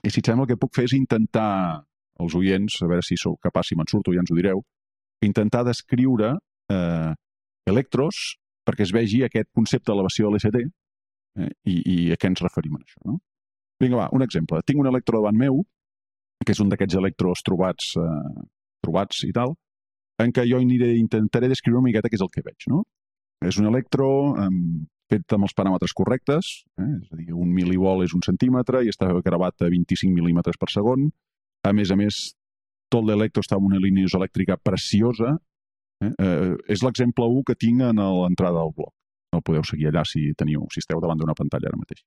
I si et sembla el que puc fer és intentar, els oients, a veure si sou capaç, si me'n surto ja ens ho direu, intentar descriure eh, electros perquè es vegi aquest concepte d'elevació de l'ST eh, i, i a què ens referim en això. No? Vinga, va, un exemple. Tinc un electro davant meu, que és un d'aquests electros trobats, eh, trobats i tal, en què jo aniré, intentaré descriure una miqueta què és el que veig. No? És un electro amb, fet amb els paràmetres correctes, eh? és a dir, un milivol és un centímetre i està gravat a 25 mil·límetres per segon. A més a més, tot l'electro està en una línia isoelèctrica preciosa. Eh? Eh, és l'exemple 1 que tinc en l'entrada del blog. No el podeu seguir allà si teniu, si esteu davant d'una pantalla ara mateix.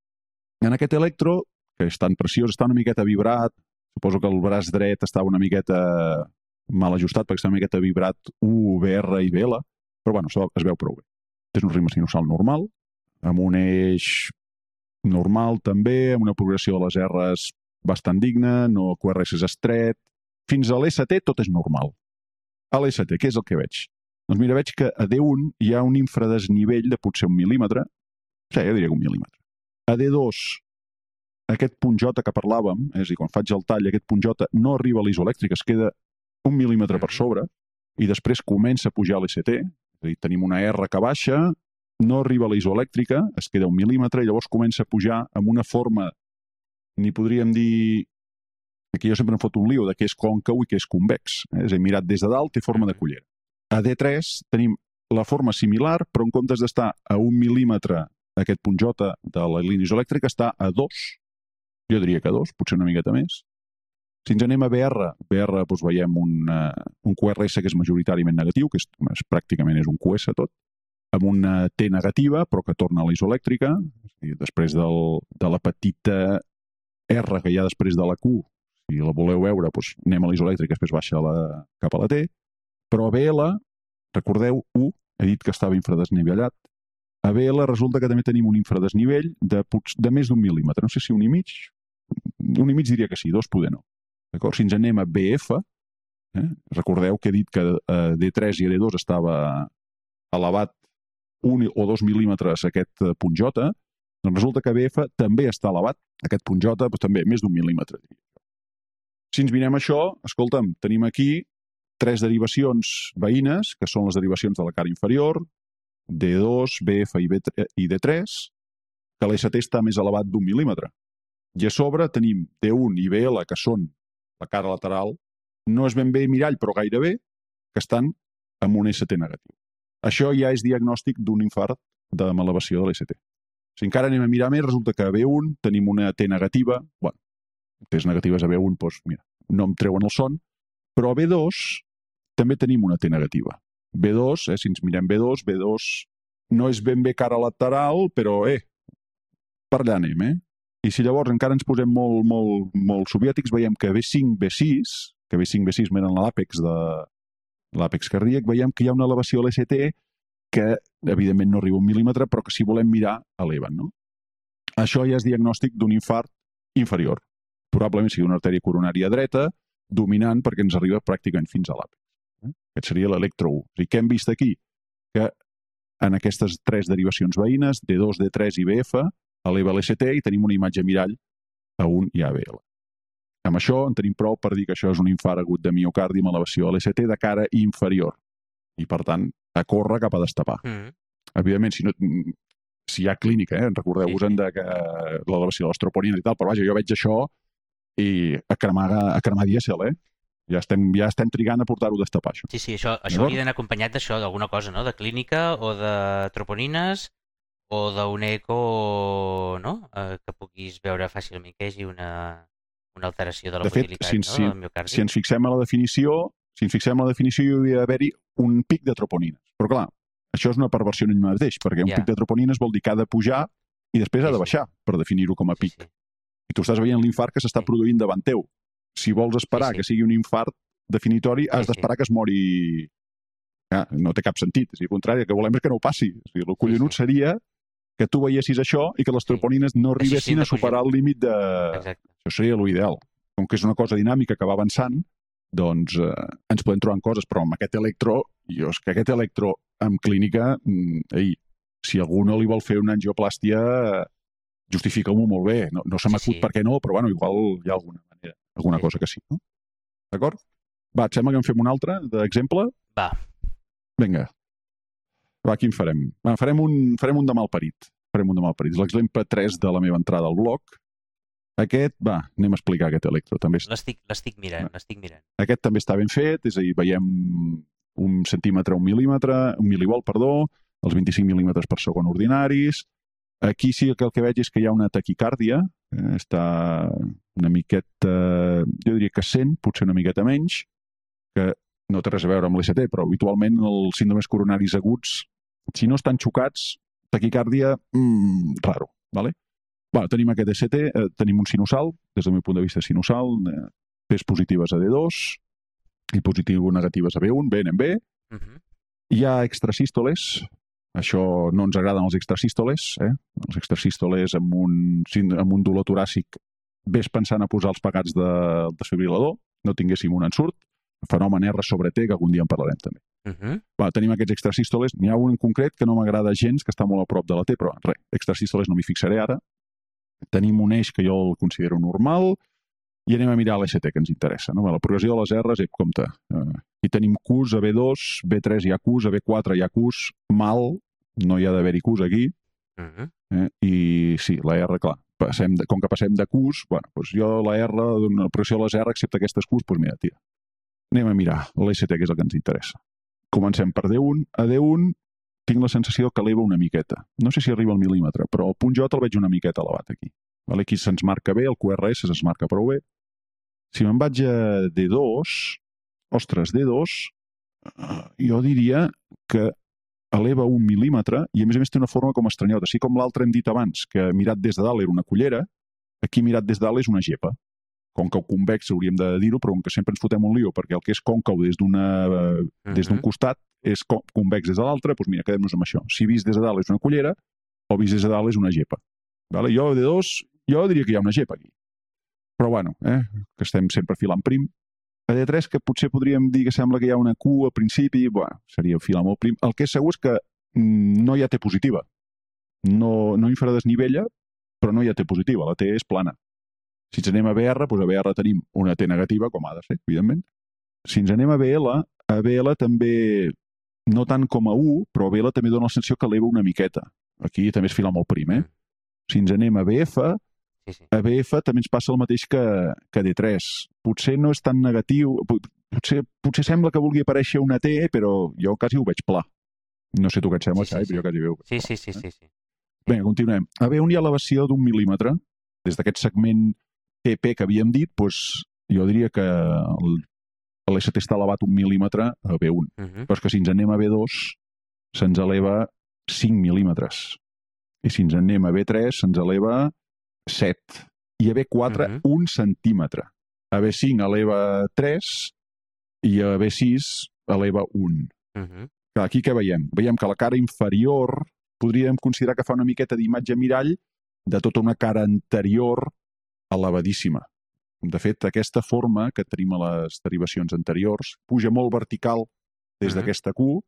En aquest electro, que és tan preciós, està una miqueta vibrat, suposo que el braç dret està una miqueta mal ajustat perquè està una miqueta vibrat U, BR i BL, però bueno, veu- es veu prou bé. És un ritme sinusal normal, amb un eix normal també, amb una progressió de les R's bastant digna, no QRS és estret. Fins a l'ST tot és normal. A l'ST, què és el que veig? Doncs mira, veig que a D1 hi ha un infradesnivell de potser un mil·límetre. Sí, jo diria un mil·límetre. A D2, aquest punt J que parlàvem, és a dir, quan faig el tall, aquest punt J no arriba a l'isoelèctric, es queda un mil·límetre per sobre, i després comença a pujar l'ST, és a dir, tenim una R que baixa, no arriba a la isoelèctrica, es queda un mil·límetre, i llavors comença a pujar amb una forma, ni podríem dir Aquí jo sempre em foto un lío de què és còncau i què és convex. Eh? És a dir, mirat des de dalt té forma de cullera. A D3 tenim la forma similar, però en comptes d'estar a un mil·límetre aquest punt J de la línia isoelèctrica està a 2. Jo diria que a 2, potser una miqueta més. Si ens anem a BR, BR doncs veiem un, uh, un QRS que és majoritàriament negatiu, que és, és, pràcticament és un QS tot, amb una T negativa, però que torna a la isoelèctrica, dir, després del, de la petita R que hi ha després de la Q, si la voleu veure, doncs anem a l'isoelèctric, després baixa la, cap a la T, però a BL, recordeu, U, he dit que estava infradesnivellat, a BL resulta que també tenim un infradesnivell de, de més d'un mil·límetre, no sé si un i mig, un i mig diria que sí, dos poder no. D'acord? Si ens anem a BF, eh? recordeu que he dit que a D3 i a D2 estava elevat un o dos mil·límetres aquest punt J, doncs resulta que BF també està elevat, aquest punt J, però també més d'un mil·límetre. Si ens mirem això, escolta'm, tenim aquí tres derivacions veïnes, que són les derivacions de la cara inferior, D2, BF i, B, i D3, que l'ST està més elevat d'un mil·límetre. I a sobre tenim D1 i BL, que són la cara lateral, no és ben bé mirall, però gairebé, que estan amb un ST negatiu. Això ja és diagnòstic d'un infart de elevació de l'ST. Si encara anem a mirar més, resulta que a B1 tenim una T negativa, bueno, T's negatives a B1, doncs, mira, no em treuen el son, però a B2 també tenim una T negativa. B2, eh, si ens mirem B2, B2 no és ben bé cara lateral, però, eh, per allà anem, eh? I si llavors encara ens posem molt, molt, molt soviètics, veiem que B5, B6, que B5, B6 meren l'àpex de l'àpex cardíac, veiem que hi ha una elevació a l'ST que, evidentment, no arriba un mil·límetre, però que si volem mirar, eleven, no? Això ja és diagnòstic d'un infart inferior probablement sigui una artèria coronària dreta, dominant perquè ens arriba pràcticament fins a l'àpex. Eh? Aquest seria l'electro 1. O sigui, què hem vist aquí? Que en aquestes tres derivacions veïnes, D2, D3 i BF, eleva l'ST i tenim una imatge mirall a un i a BL. Amb això en tenim prou per dir que això és un infart agut de miocardi amb elevació a l'ST de cara inferior. I, per tant, a córrer cap a destapar. Mm. Evidentment, si, no, si hi ha clínica, eh? recordeu-vos sí, sí. de l'elevació de l'estroponina i tal, però vaja, jo veig això i a cremar, a cremar dièsel, eh? Ja estem, ja estem trigant a portar-ho a destapar, això. Sí, sí, això, això hauria d'anar acompanyat d'això, d'alguna cosa, no? De clínica o de troponines o d'un eco, no? Eh, que puguis veure fàcilment que hi hagi una, una alteració de la de fet, si, no? Si, si ens fixem a la definició, si ens fixem a la definició hi hauria d'haver-hi un pic de troponines. Però clar, això és una perversió en ell mateix, perquè un yeah. pic de troponines vol dir que ha de pujar i després sí, ha de baixar, sí. per definir-ho com a pic. Sí, sí. I tu estàs veient l'infart que s'està produint davant teu. Si vols esperar sí, sí. que sigui un infart definitori, has sí, d'esperar sí. que es mori... Ah, no té cap sentit. És a dir, al contrari, el que volem és que no ho passi. És a dir, el collonut sí, sí. seria que tu veiessis això i que les troponines no arribessin a superar el límit de... Exacte. Això seria l'ideal. Com que és una cosa dinàmica que va avançant, doncs eh, ens podem trobar en coses, però amb aquest electro, jo és que aquest electro en clínica, mm, ei, si algú no li vol fer una angioplàstia, justifica-m'ho molt bé. No, no se m'acut sí, sí. per què no, però bueno, igual hi ha alguna manera, alguna sí. cosa que sí. No? D'acord? Va, et sembla que en fem un altre d'exemple? Va. Vinga. Va, quin farem? Va, farem un, farem un de malparit. Farem un de malparit. L'exemple 3 de la meva entrada al blog. Aquest, va, anem a explicar aquest electro. També L'estic mirant, l'estic mirant. Aquest també està ben fet, és a dir, veiem un centímetre, un mil·límetre, un milivolt, perdó, els 25 mil·límetres per segon ordinaris, Aquí sí que el que veig és que hi ha una taquicàrdia, eh, està una miqueta, jo diria que 100, potser una miqueta menys, que no té res a veure amb l'ST, però habitualment els síndromes coronaris aguts, si no estan xocats, taquicàrdia, mmm, raro, ¿vale? Bueno, tenim aquest ST, eh, tenim un sinusal, des del meu punt de vista sinusal, eh, P's positives a D2 i positiu negatives a B1, B en B. Uh -huh. Hi ha extrasístoles, això no ens agraden els extrasístoles, eh? Els extrasístoles amb un, amb un dolor toràcic ves pensant a posar els pagats de, desfibrilador, no tinguéssim un ensurt, fenomen R sobre T, que algun dia en parlarem també. Uh -huh. Va, tenim aquests extrasístoles. N'hi ha un en concret que no m'agrada gens, que està molt a prop de la T, però res, extrasístoles no m'hi fixaré ara. Tenim un eix que jo el considero normal i anem a mirar l'ST que ens interessa. No? La progressió de les R's, ep, compte. Eh, aquí tenim Qs a B2, B3 hi ha Qs, a B4 hi ha Qs, mal, no hi ha d'haver-hi Qs aquí, Uh -huh. Eh? I sí, la R, clar, passem de, com que passem de Qs, bueno, doncs jo la R, una pressió a les R, excepte aquestes Qs, doncs mira, tira. Anem a mirar l'ST, que és el que ens interessa. Comencem per D1. A D1 tinc la sensació que eleva una miqueta. No sé si arriba al mil·límetre, però el punt J el veig una miqueta elevat aquí. Vale? Aquí se'ns marca bé, el QRS se'ns marca prou bé. Si me'n vaig a D2, ostres, D2, eh, jo diria que eleva un mil·límetre i a més a més té una forma com estranyota. Així com l'altre hem dit abans, que mirat des de dalt era una cullera, aquí mirat des de dalt és una gepa. Còncau convex hauríem de dir-ho, però com que sempre ens fotem un lío, perquè el que és còncau des d'una uh -huh. des d'un costat és convex des de l'altre, doncs mira, quedem-nos amb això. Si vist des de dalt és una cullera, o vist des de dalt és una gepa. Vale? Jo, de dos, jo diria que hi ha una gepa aquí. Però bueno, eh? que estem sempre filant prim. A D3, que potser podríem dir que sembla que hi ha una Q al principi, bueno, seria filar molt prim. El que és segur és que mm, no hi ha T positiva. No, no infradesnivella, però no hi ha T positiva. La T és plana. Si ens anem a BR, doncs a BR tenim una T negativa, com ha de ser, evidentment. Si ens anem a BL, a BL també, no tant com a U, però a BL també dona la sensació que eleva una miqueta. Aquí també es fila molt prim, eh? Si ens anem a BF, Sí, sí. a BF també ens passa el mateix que, que D3. Potser no és tan negatiu, pot- potser, potser sembla que vulgui aparèixer una T, però jo quasi ho veig pla. No sé tu què et sembla, Sí, sí, Xavi, sí. però jo quasi veu. Sí, sí, sí, sí, sí. Bé, continuem. A B1 hi ha elevació d'un mil·límetre. Des d'aquest segment TP que havíem dit, doncs, jo diria que el- l'ST està elevat un mil·límetre a B1. Uh -huh. Però és que si ens anem a B2, se'ns eleva 5 mil·límetres. I si ens anem a B3, se'ns eleva 7. I a B4, Mhm. un centímetre. A B5 eleva 3 i a B6 eleva 1. Uh -huh. Clar, aquí què veiem? Veiem que la cara inferior podríem considerar que fa una miqueta d'imatge mirall de tota una cara anterior elevadíssima. De fet, aquesta forma que tenim a les derivacions anteriors puja molt vertical des d'aquesta Q,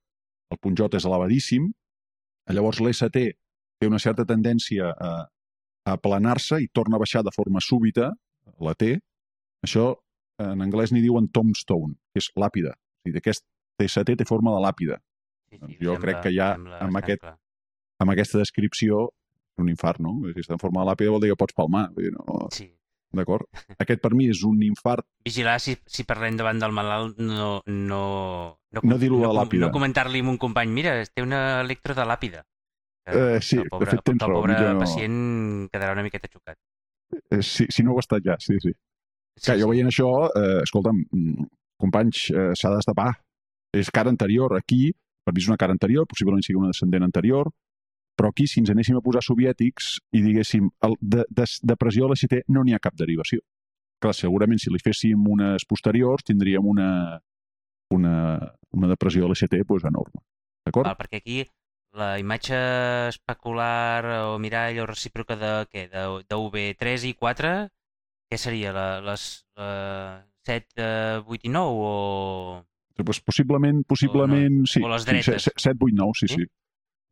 el punt J és elevadíssim, llavors l'ST té una certa tendència a, a aplanar-se i torna a baixar de forma súbita, la T. Això en anglès n'hi diuen tombstone, que és làpida. O sigui, aquest TST té forma de làpida. Sí, Doncs sí, jo crec que ja sembla amb aquest- clar. Amb aquesta descripció, un infart, no? Si està en forma de làpida vol dir que pots palmar. Dir, no... Sí. D'acord? Aquest per mi és un infart Vigilar si, si parlem davant del malalt no... No, no, No dir-lo de no, làpida. No comentar-li a un company, mira, té una electro de làpida. Eh, sí, el de pobre, fet tens el raó, pobre jo no- pacient quedarà una miqueta xocat. Eh, si, si no ho ha estat ja, sí, sí. Sí, Clar, jo sí. veient això, eh, escolta'm, mm, companys, eh, s'ha de destapar. És cara anterior. Aquí, per mi és una cara anterior, possiblement sigui una descendent anterior, però aquí, si ens anéssim a posar soviètics i diguéssim, el, de, de, de pressió a l'ST no n'hi ha cap derivació. Clar, segurament si li féssim unes posteriors tindríem una, una, una depressió a l'ST pues, enorme. D'acord? Perquè aquí la imatge especular o mirall o recíproca de, què, de, de V3 i 4, què seria? La, les la 7, eh, 8 i 9 o... Pues possiblement, possiblement, sí. o les sí, dretes. 7, 8, 9, sí, Sí? sí.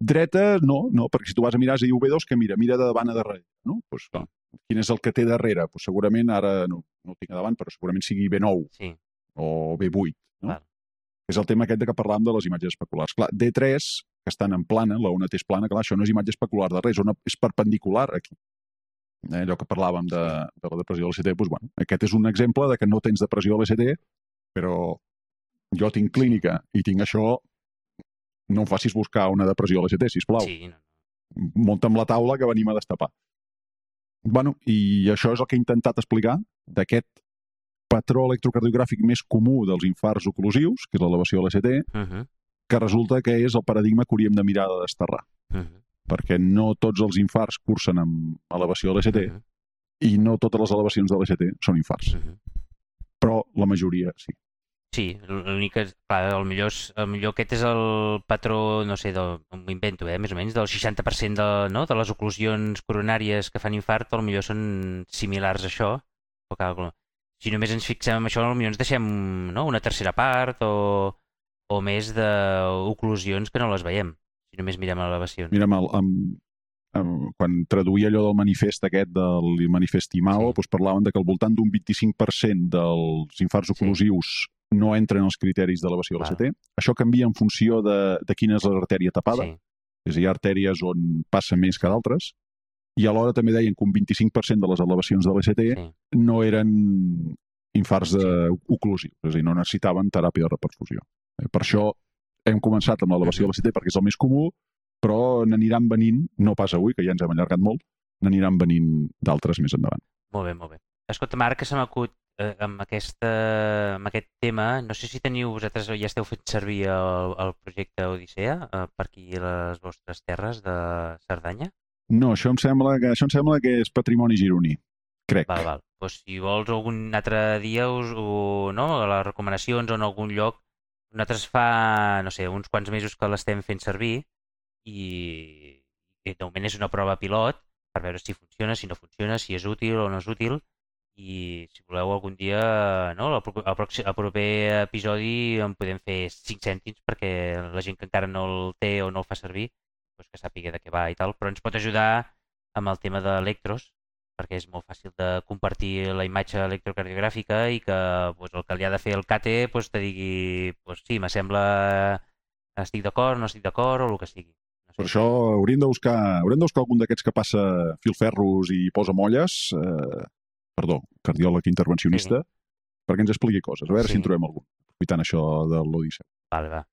Dreta, no, no, perquè si tu vas a mirar és a dir V2, que mira, mira de davant a darrere, no? Pues, clar, quin és el que té darrere? Pues segurament, ara no, no ho tinc a davant, però segurament sigui B9 Sí, o B8, no? Val. És el tema aquest de que parlàvem de les imatges especulars. Clar, D3, que estan en plana, la ona T és plana, clar, això no és imatge especular de res, ona és perpendicular aquí. Eh, allò que parlàvem de, de la depressió de l'ST, doncs, bueno, aquest és un exemple de que no tens depressió a l'ST, però jo tinc clínica i tinc això, no em facis buscar una depressió a l'ST, sisplau. sí, no, Munta'm la taula que venim a destapar. Bueno, i això és el que he intentat explicar d'aquest patró electrocardiogràfic més comú dels infarts oclusius, que és l'elevació de l'ST, uh -huh, que resulta que és el paradigma que hauríem de mirar de desterrar, uh -huh, perquè no tots els infarts cursen amb elevació de l'ST uh -huh, i no totes les elevacions de l'ST són infarts, uh -huh. però la majoria sí. Sí, l'únic que, clar, el millor, és, el millor aquest és el patró, no sé, m'ho invento, eh, més o menys, del 60% de, no, de les oclusions coronàries que fan infart, potser són similars a això. Clar, si només ens fixem en això, potser ens deixem no, una tercera part o, o més d'oclusions que no les veiem, si només mirem elevacions. Mira, amb, el, amb, amb, quan traduïa allò del manifest aquest, del manifest IMAO, Sí. doncs parlaven de que al voltant d'un 25% dels infarts Sí. No entren als criteris d'elevació de l'ACT. Això canvia en funció de, de quina és l'artèria tapada. Sí, És a dir, hi ha artèries on passa més que d'altres. I alhora també deien que un 25% de les elevacions de l'ACT sí. no eren infarts de, oclusius, és a dir, no necessitaven teràpia de reperfusió. Eh, Per això hem començat amb l'elevació de l'ACT perquè és el més comú, però n'aniran venint, no pas avui, que ja ens hem allargat molt, n'aniran venint d'altres més endavant. Molt bé, molt bé. Escolta, Marc, que se m'acut eh, amb, aquesta, amb aquest tema, no sé si teniu vosaltres, ja esteu fent servir el, el projecte Odissea eh, per aquí les vostres terres de Cerdanya? No, això em sembla que, això em sembla que és patrimoni gironí, crec. Val, val. Pues si vols algun altre dia us, o, no, a les recomanacions o en algun lloc, nosaltres fa, no sé, uns quants mesos que l'estem fent servir i, i de moment és una prova pilot per veure si funciona, si no funciona, si és útil o no és útil i si voleu algun dia, no, al, pro- al, proxi- al proper episodi en podem fer 5 cèntims perquè la gent que encara no el té o no el fa servir doncs que sàpiga de què va i tal, però ens pot ajudar amb el tema d'electros perquè és molt fàcil de compartir la imatge electrocardiogràfica i que doncs, el que li ha de fer el CATE doncs, te digui, doncs, sí, m'assembla estic d'acord, no estic d'acord o el que sigui. Per això hauríem de buscar, haurem de buscar algun d'aquests que passa filferros i posa molles, eh, perdó, cardiòleg intervencionista, perquè ens expliqui coses. A veure Sí. si en trobem algun, aprofitant això de l'Odissea. Vale, va.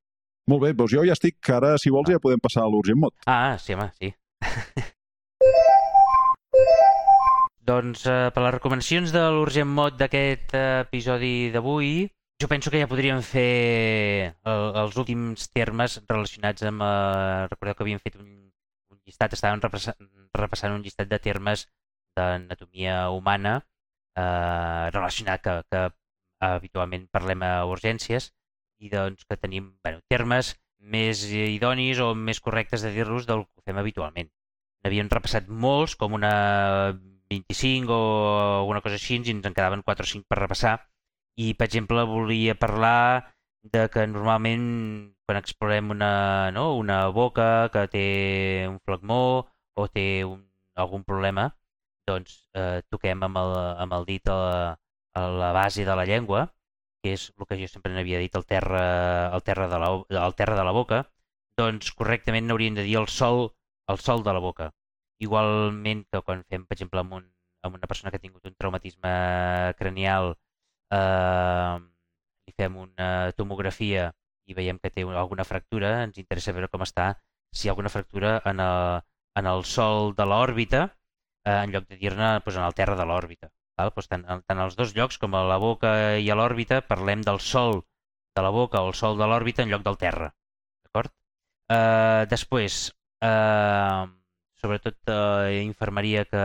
Molt bé, doncs jo ja estic, que ara, si vols, ja podem passar a l'Urgent Mod. Ah, sí, home, sí. <laughs> doncs eh, per les recomanacions de l'Urgent Mod d'aquest eh, episodi d'avui, jo penso que ja podríem fer el, els últims termes relacionats amb... Eh, recordeu que havíem fet un, un llistat, estàvem repassant, repassant un llistat de termes d'anatomia humana eh, relacionat que, que habitualment parlem a urgències i doncs que tenim bueno, termes més idonis o més correctes de dir-los del que fem habitualment. N'havíem repassat molts, com una 25 o alguna cosa així, i ens en quedaven 4 o 5 per repassar. I, per exemple, volia parlar de que normalment quan explorem una, no, una boca que té un flagmó o té un, algun problema, doncs eh, toquem amb el, amb el dit a la, a la base de la llengua, que és el que jo sempre n'havia dit, el terra, el, terra de la, el terra de la boca, doncs correctament n'hauríem de dir el sol, el sol de la boca. Igualment que quan fem, per exemple, amb, un, amb una persona que ha tingut un traumatisme cranial, eh, li fem una tomografia i veiem que té alguna fractura, ens interessa veure com està, si hi ha alguna fractura en el, en el sol de l'òrbita, eh, en lloc de dir-ne doncs, en el terra de l'òrbita. Doncs tant, tant als dos llocs, com a la boca i a l'òrbita, parlem del sol de la boca o el sol de l'òrbita en lloc del terra. D'acord? Eh, després, eh, sobretot eh, infermeria que,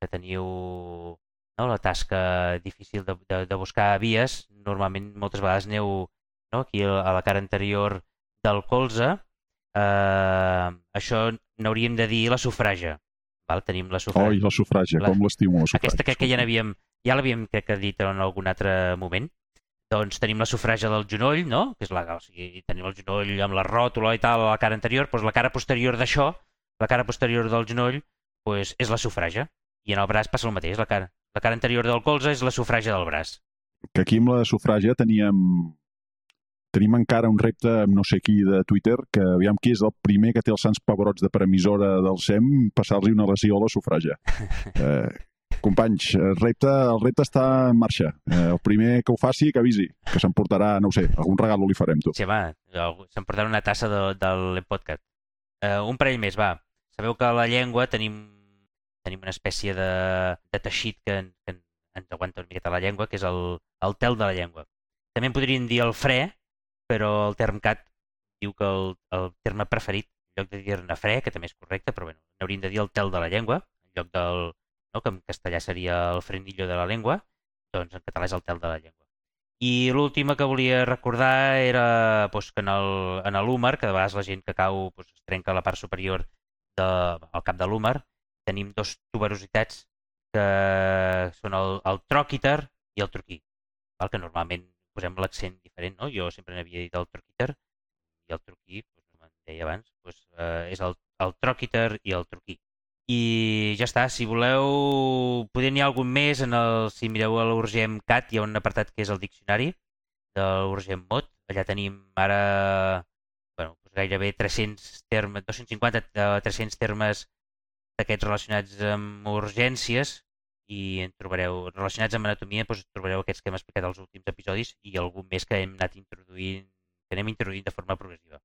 que teniu no, la tasca difícil de, de, de buscar vies, normalment moltes vegades aneu no, aquí a la cara anterior del colze, eh, això n'hauríem de dir la sufraja. Val? Tenim la sufraja. Oi, la sufràgia, La- com l'estimo, la sufràgia. Aquesta crec que ja n'havíem, ja l'havíem crec que dit en algun altre moment. Doncs tenim la sufràgia del genoll, no? Que és la, o sigui, tenim el genoll amb la ròtula i tal la cara anterior, doncs la cara posterior d'això, la cara posterior del genoll, doncs és la sufràgia. I en el braç passa el mateix, la cara. La cara anterior del colze és la sufràgia del braç. que aquí amb la sufràgia teníem tenim encara un repte amb no sé qui de Twitter que aviam qui és el primer que té els sants pebrots de premisora del SEM passar-li una lesió a la sufràgia. <laughs> Eh, companys, el repte, el repte està en marxa. Eh, el primer que ho faci, que avisi, que s'emportarà, no ho sé, algun regal li farem, tu. Sí, algú- s'emportarà una tassa de, del podcast. Uh, un parell més, va. Sabeu que a la llengua tenim, tenim una espècie de, de teixit que, que ens aguanta una miqueta la llengua, que és el, el tel de la llengua. També podríem dir el fre, però el termcat diu que el, el terme preferit, en lloc de dir-ne fre, que també és correcte, però bueno, n'hauríem de dir el tel de la llengua, en lloc del, no, que en castellà seria el frenillo de la llengua, doncs en català és el tel de la llengua. I l'última que volia recordar era doncs, que en l'húmer, que de vegades la gent que cau doncs, es trenca la part superior de, al cap de l'húmer, tenim dos tuberositats que són el, el tròquiter i el truquí, val? que normalment posem l'accent diferent, no? Jo sempre n'havia dit el truquiter i el truquí, doncs, com em deia abans, doncs, eh, és el, el troquiter i el truquí. I ja està, si voleu, poder n'hi ha algun més, en el, si mireu a l'Urgem Cat hi ha un apartat que és el diccionari de l'Urgem Mot, allà tenim ara bueno, doncs gairebé 300 termes, 250 a 300 termes d'aquests relacionats amb urgències i en trobareu, relacionats amb anatomia, doncs trobareu aquests que hem explicat als últims episodis i algun més que hem anat introduint, que anem introduint de forma progressiva.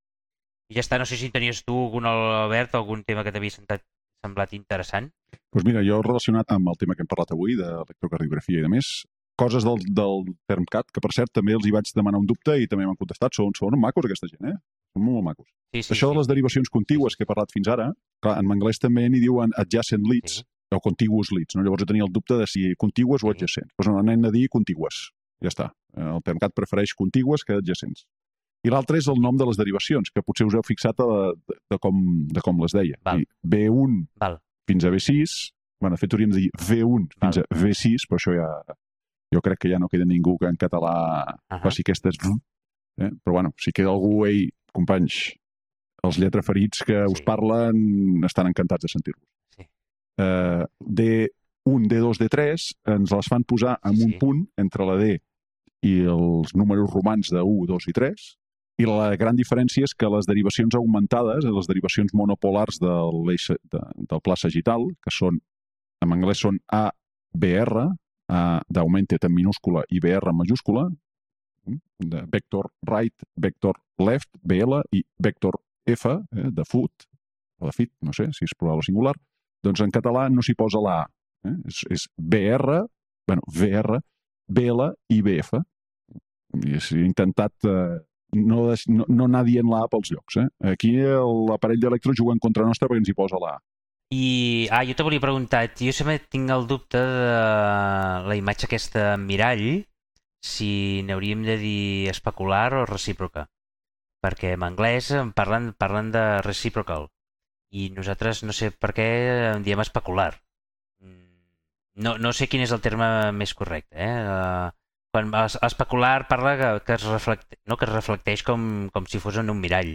I ja està, no sé si tenies tu algun, Albert, algun tema que t'havia semblat interessant. Doncs pues mira, jo relacionat amb el tema que hem parlat avui, de electrocardiografia i de més, coses del, del TermCat, que per cert també els hi vaig demanar un dubte i també m'han contestat, són, són macos aquesta gent, eh? Són molt macos. Sí, sí, Això sí. de les derivacions contigües que he parlat fins ara, clar, en anglès també n'hi diuen adjacent leads, Sí. O contiguous leads, no? Llavors jo tenia el dubte de si contigues o adjacents. Doncs no, anem a dir contigues. Ja està. El TermCat prefereix contigues que adjacents. I l'altre és el nom de les derivacions, que potser us heu fixat de, de, de, com, de com les deia. Val. I B1 Val. fins a B6, bueno, de fet hauríem de dir V1 fins Val. a V6, però això ja... Jo crec que ja no queda ningú que en català Uh faci aquestes... Eh? Però bueno, si queda algú, ei, companys, els lletraferits que us Sí. parlen estan encantats de sentir-vos. Eh, D1, D2, D3 ens les fan posar en un Sí. punt entre la D i els números romans de 1, 2 i 3, i la gran diferència és que les derivacions augmentades, les derivacions monopolars del, l'eix de, del pla sagital, que són, en anglès són A, BR, A d'augmented en minúscula i BR en majúscula, mm, de vector right, vector left, BL, i vector F, eh, de foot, o de fit, no sé si és plural o singular, doncs en català no s'hi posa la A. Eh? És, és BR, bueno, VR, BL i BF. I s'ha intentat eh, no, no, no anar dient la A pels llocs. Eh? Aquí el- l'aparell d'electro juga en contra nostra perquè ens hi posa la A. I, ah, jo te volia preguntar, jo sempre tinc el dubte de la imatge aquesta en mirall, si n'hauríem de dir especular o recíproca. Perquè en anglès en parlen, parlen de reciprocal i nosaltres no sé per què en diem especular. Mm, No, no sé quin és el terme més correcte. Eh? Uh, quan es- especular parla que, que, es, reflecte, no, que es reflecteix com, com si fos en un mirall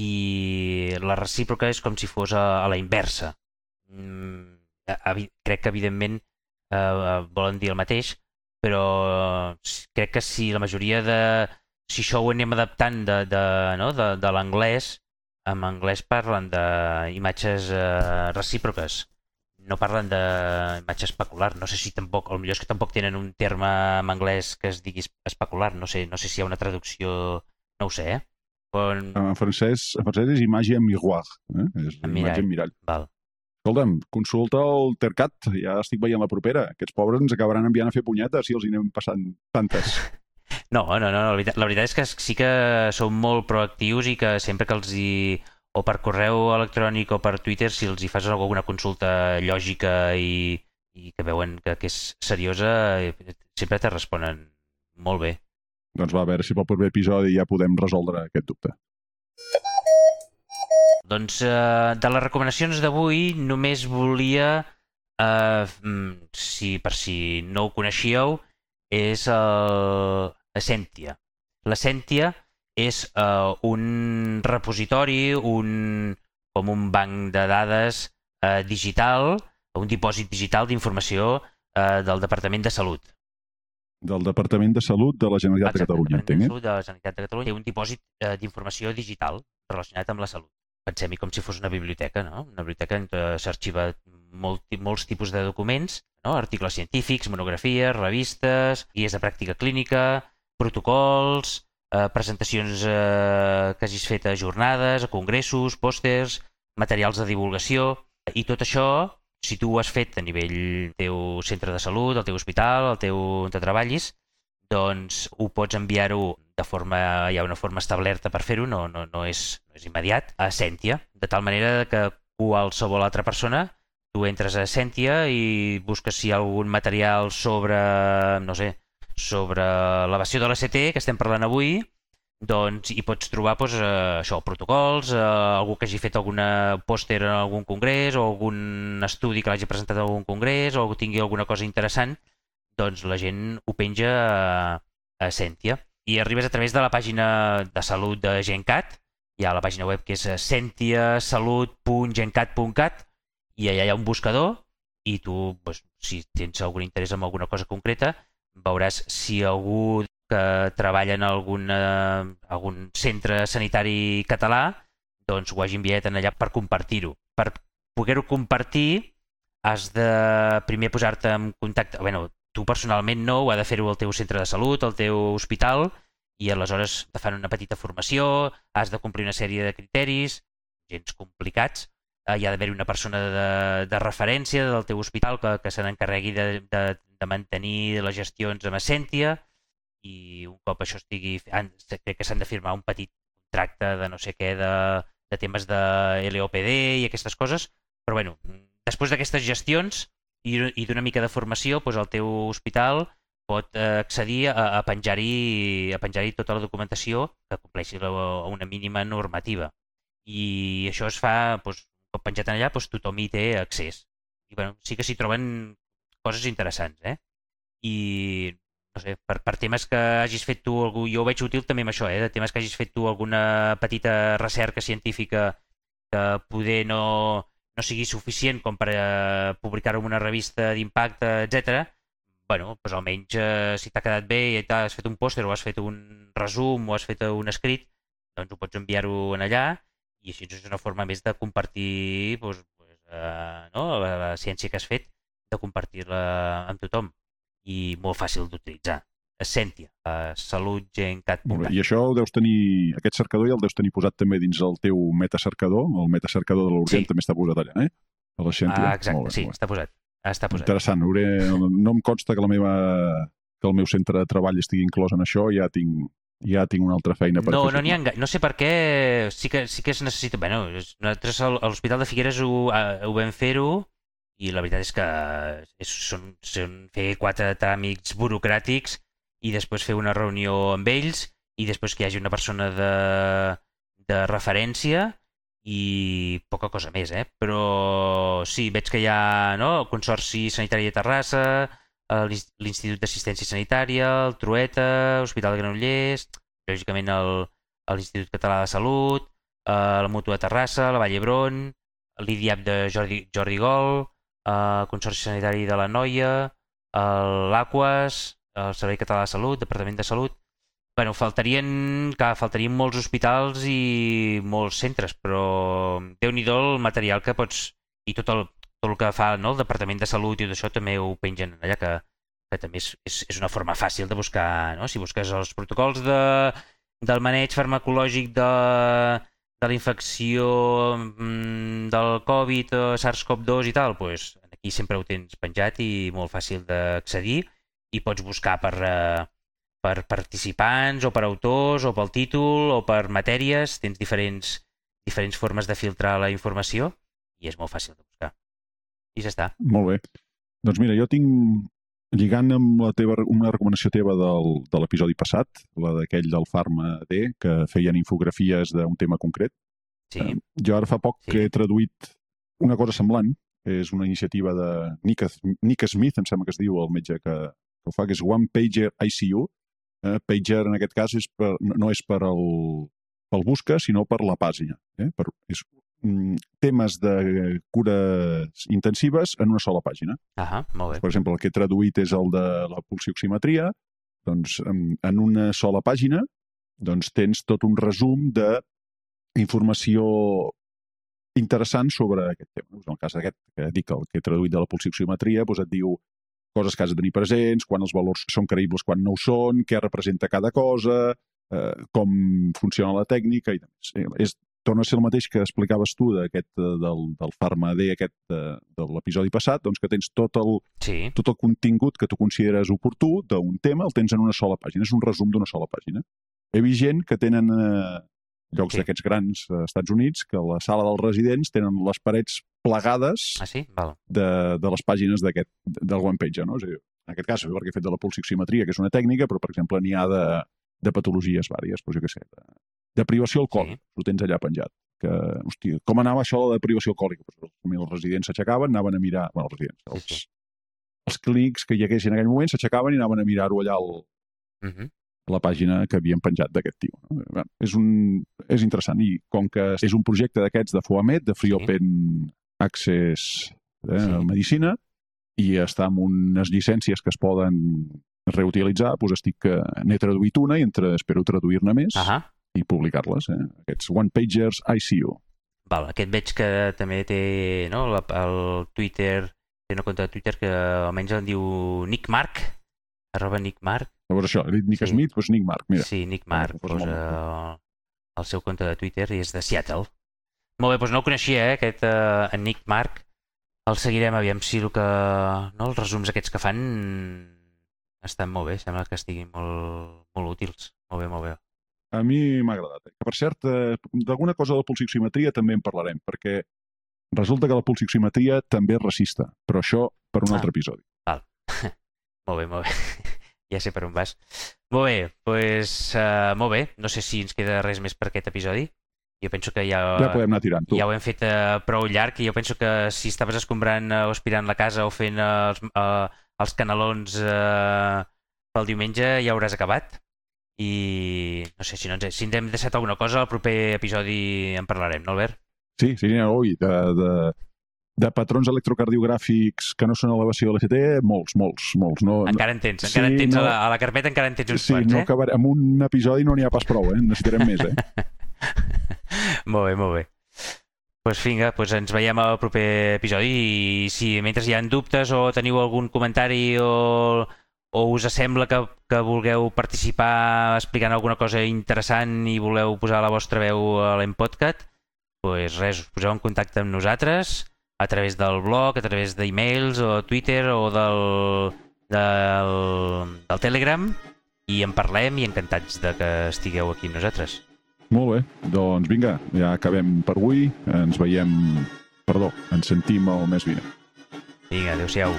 i la recíproca és com si fos a, a la inversa. Mm, crec que evidentment eh, volen dir el mateix, però crec que si la majoria de... Si això ho anem adaptant de, de, no? de, de l'anglès, en anglès parlen d'imatges eh, recíproques, no parlen d'imatge especular. No sé si tampoc, o millor és que tampoc tenen un terme en anglès que es digui es- especular. No sé, no sé si hi ha una traducció... No ho sé, eh? Però, En francès, en francès és imatge en miroir. Eh? És En imatge en mirall. mirall. val. Escolta'm, consulta el Tercat, ja estic veient la propera. Aquests pobres ens acabaran enviant a fer punyetes si els hi anem passant tantes. <laughs> No, no, no. La, veritat, la veritat és que sí que som molt proactius i que sempre que els hi o per correu electrònic o per Twitter, si els hi fas alguna consulta lògica i, i que veuen que, que és seriosa, eh, sempre te responen molt bé. doncs va, a veure si pel proper episodi ja podem resoldre aquest dubte. Doncs eh, de les recomanacions d'avui només volia, eh, mm, si, per si no ho coneixíeu, és el Essentia. L'Essentia és eh, un repositori, un, com un banc de dades eh, digital, un dipòsit digital d'informació eh, del Departament de Salut. Del Departament de Salut de la Generalitat de Exacte, Catalunya, Departament de entenc, eh? Salut de la Generalitat de Catalunya té un dipòsit eh, d'informació digital relacionat amb la salut. Pensem-hi com si fos una biblioteca, no? Una biblioteca on s'arxiva molt, molts tipus de documents, no? articles científics, monografies, revistes, guies de pràctica clínica, protocols, eh, presentacions eh, que hagis fet a jornades, a congressos, pòsters, materials de divulgació, i tot això si tu ho has fet a nivell teu centre de salut, al teu hospital, al teu on te treballis, doncs ho pots enviar-ho de forma, hi ha una forma establerta per fer-ho, no, no, no, és, no és immediat, a Sentia, de tal manera que qualsevol altra persona, tu entres a Sentia i busques si hi ha algun material sobre, no sé, sobre l'evasió de l'ST, que estem parlant avui, doncs hi pots trobar doncs, eh, això, protocols, eh, algú que hagi fet algun pòster en algun congrés o algun estudi que l'hagi presentat en algun congrés o tingui alguna cosa interessant, doncs la gent ho penja a, a Sentia. I arribes a través de la pàgina de salut de GenCat, hi ha la pàgina web que és eh, sentiasalut.gencat.cat i allà hi ha un buscador i tu, doncs, si tens algun interès en alguna cosa concreta, veuràs si algú que treballa en alguna, algun centre sanitari català doncs ho hagi enviat en allà per compartir-ho. Per poder-ho compartir has de primer posar-te en contacte... bueno, tu personalment no, ho ha de fer-ho el teu centre de salut, el teu hospital, i aleshores te fan una petita formació, has de complir una sèrie de criteris, gens complicats, eh, hi ha d'haver una persona de, de referència del teu hospital que, que se n'encarregui de, de, de mantenir les gestions amb Essentia i un cop això estigui... Crec que s'han de firmar un petit contracte de no sé què, de, de temes de LOPD i aquestes coses, però bueno, després d'aquestes gestions i, i d'una mica de formació, doncs el teu hospital pot eh, accedir a, a penjar-hi a penjar tota la documentació que compleixi la, una mínima normativa. I això es fa, doncs, un cop penjat allà, doncs tothom hi té accés. I bueno, sí que s'hi troben coses interessants, eh? I no sé, per, per temes que hagis fet tu, algú, jo ho veig útil també amb això, eh? de temes que hagis fet tu alguna petita recerca científica que poder no, no sigui suficient com per eh, publicar-ho en una revista d'impacte, etc. bueno, doncs almenys eh, si t'ha quedat bé i has fet un pòster o has fet un resum o has fet un escrit, doncs ho pots enviar-ho en allà i així és una forma més de compartir doncs, doncs, eh, no? la, la ciència que has fet, de compartir-la amb tothom i molt fàcil d'utilitzar. Essentia, a salutgencat. Molt bé. I això ho deus tenir, aquest cercador ja el deus tenir posat també dins el teu metacercador, el metacercador de l'Urgent sí. també està posat allà, eh? A l'Essentia. Ah, exacte, bé, sí, està posat. Està posat. Interessant. Hauré... No em consta que la meva que el meu centre de treball estigui inclòs en això, ja tinc, ja tinc una altra feina per no, fer. No, n'hi ha, no sé per què, sí que, sí que es necessita... Bueno, nosaltres a l'Hospital de Figueres ho, ho vam fer-ho i la veritat és que és, són, són fer quatre tràmits burocràtics i després fer una reunió amb ells i després que hi hagi una persona de, de referència i poca cosa més, eh? Però sí, veig que hi ha no? el Consorci Sanitari de Terrassa, l'Institut d'Assistència Sanitària, el Trueta, l'Hospital de Granollers, lògicament l'Institut Català de Salut, eh, la Mutua de Terrassa, la Vall d'Hebron, l'IDIAP de Jordi, Jordi Gol, el Consorci Sanitari de la Noia, l'Aquas, el Servei Català de Salut, Departament de Salut... bueno, faltarien, que faltarien molts hospitals i molts centres, però déu nhi el material que pots... i tot el, tot el que fa no, el Departament de Salut i tot això també ho pengen allà, que, que també és, és, és una forma fàcil de buscar, no? si busques els protocols de, del maneig farmacològic de, de la infecció mm, del Covid o SARS-CoV-2 i tal, pues, aquí sempre ho tens penjat i molt fàcil d'accedir i pots buscar per, eh, per participants o per autors o pel títol o per matèries, tens diferents, diferents formes de filtrar la informació i és molt fàcil de buscar. I ja està. Molt bé. Doncs mira, jo tinc, lligant amb la teva, una recomanació teva del, de l'episodi passat, la d'aquell del Pharma D, que feien infografies d'un tema concret, sí. eh, jo ara fa poc sí. que he traduït una cosa semblant, és una iniciativa de Nick, Nick Smith, em sembla que es diu el metge que, que ho fa, que és One Pager ICU. Eh, pager, en aquest cas, és per, no és per el, pel busca, sinó per la pàgina. Eh? Per, és temes de cures intensives en una sola pàgina. Ah, molt bé. Per exemple, el que he traduït és el de la pulsioximetria, doncs en una sola pàgina doncs tens tot un resum de informació interessant sobre aquest tema. Doncs en el cas d'aquest, que dic el que he traduït de la pulsioximetria, doncs et diu coses que has de tenir presents, quan els valors són creïbles, quan no ho són, què representa cada cosa, eh, com funciona la tècnica i demés. Eh, és torna a ser el mateix que explicaves tu d'aquest eh, del, del Pharma D aquest de, eh, de l'episodi passat, doncs que tens tot el, sí. tot el contingut que tu consideres oportú d'un tema, el tens en una sola pàgina, és un resum d'una sola pàgina. He vist gent que tenen eh, llocs sí. d'aquests grans eh, Estats Units que a la sala dels residents tenen les parets plegades ah, sí? Val. de, de les pàgines d'aquest del OnePage, no? És a dir, en aquest cas, perquè he fet de la pulsioximetria, que és una tècnica, però, per exemple, n'hi ha de, de patologies vàries, doncs jo què sé, de, de privació alcohòlica, sí. ho tens allà penjat. Que, hòstia, com anava això de privació alcohòlica? Pues, els residents s'aixecaven, anaven a mirar... Bueno, els residents, els, sí. els clínics que hi haguessin en aquell moment s'aixecaven i anaven a mirar-ho allà al, uh -huh. la pàgina que havien penjat d'aquest tio. No? Bé, És, un, és interessant i com que és un projecte d'aquests de FOAMED, de Free Sí. Open Access eh, Sí. a Medicina, i està amb unes llicències que es poden reutilitzar, doncs estic, eh, n'he traduït una i entre, espero traduir-ne més Ahà. I publicar-les. Eh? Aquests one-pagers ICU. Val, aquest veig que també té no, la, el Twitter, té una compte de Twitter que almenys en diu Nick Mark, arroba Nick Mark. Llavors això, he dit Nick Sí. Smith, doncs Nick Mark, mira. Sí, Nick Mark Doncs posa el seu compte de Twitter i és de Seattle. Molt bé, doncs no el coneixia, eh, aquest eh, Nick Mark. El seguirem, aviam si el que... No, els resums aquests que fan estan molt bé, sembla que estiguin molt, molt útils. Molt bé, molt bé. A mi m'ha agradat. Eh? Per cert, eh, d'alguna cosa de la pulsioximetria també en parlarem, perquè resulta que la pulsioximetria també és racista, però això per un Ah. altre episodi. <laughs> Molt bé, molt bé. <laughs> ja sé per on vas. Molt bé, doncs uh, molt bé. No sé si ens queda res més per aquest episodi. Jo penso que ja, Ja podem anar tirant, tu. ja ho hem fet uh, prou llarg i jo penso que si estaves escombrant uh, o aspirant la casa o fent uh, els, uh, els canelons uh, pel diumenge ja hauràs acabat. I no sé, si, no ens, si ens hem deixat alguna cosa, al proper episodi en parlarem, no, Albert? Sí, sí, no, ui, de, de, de patrons electrocardiogràfics que no són elevació de l'ECT, molts, molts, molts. No, Encara en tens, encara Sí, en tens no- a, la, a la carpeta encara en tens uns sí, quants, no eh? acabaré, amb un episodi no n'hi ha pas prou, eh? necessitarem més. Eh? <laughs> molt bé, molt bé. Doncs pues vinga, pues ens veiem al proper episodi i si mentre hi ha dubtes o teniu algun comentari o, o us sembla que, que vulgueu participar explicant alguna cosa interessant i voleu posar la vostra veu a l'Empodcat, pues res, us poseu en contacte amb nosaltres a través del blog, a través d'emails o Twitter o del, del, del Telegram i en parlem i encantats de que estigueu aquí amb nosaltres. Molt bé, doncs vinga, ja acabem per avui. Ens veiem, perdó, ens sentim el mes vinent. Vinga, adeu-siau.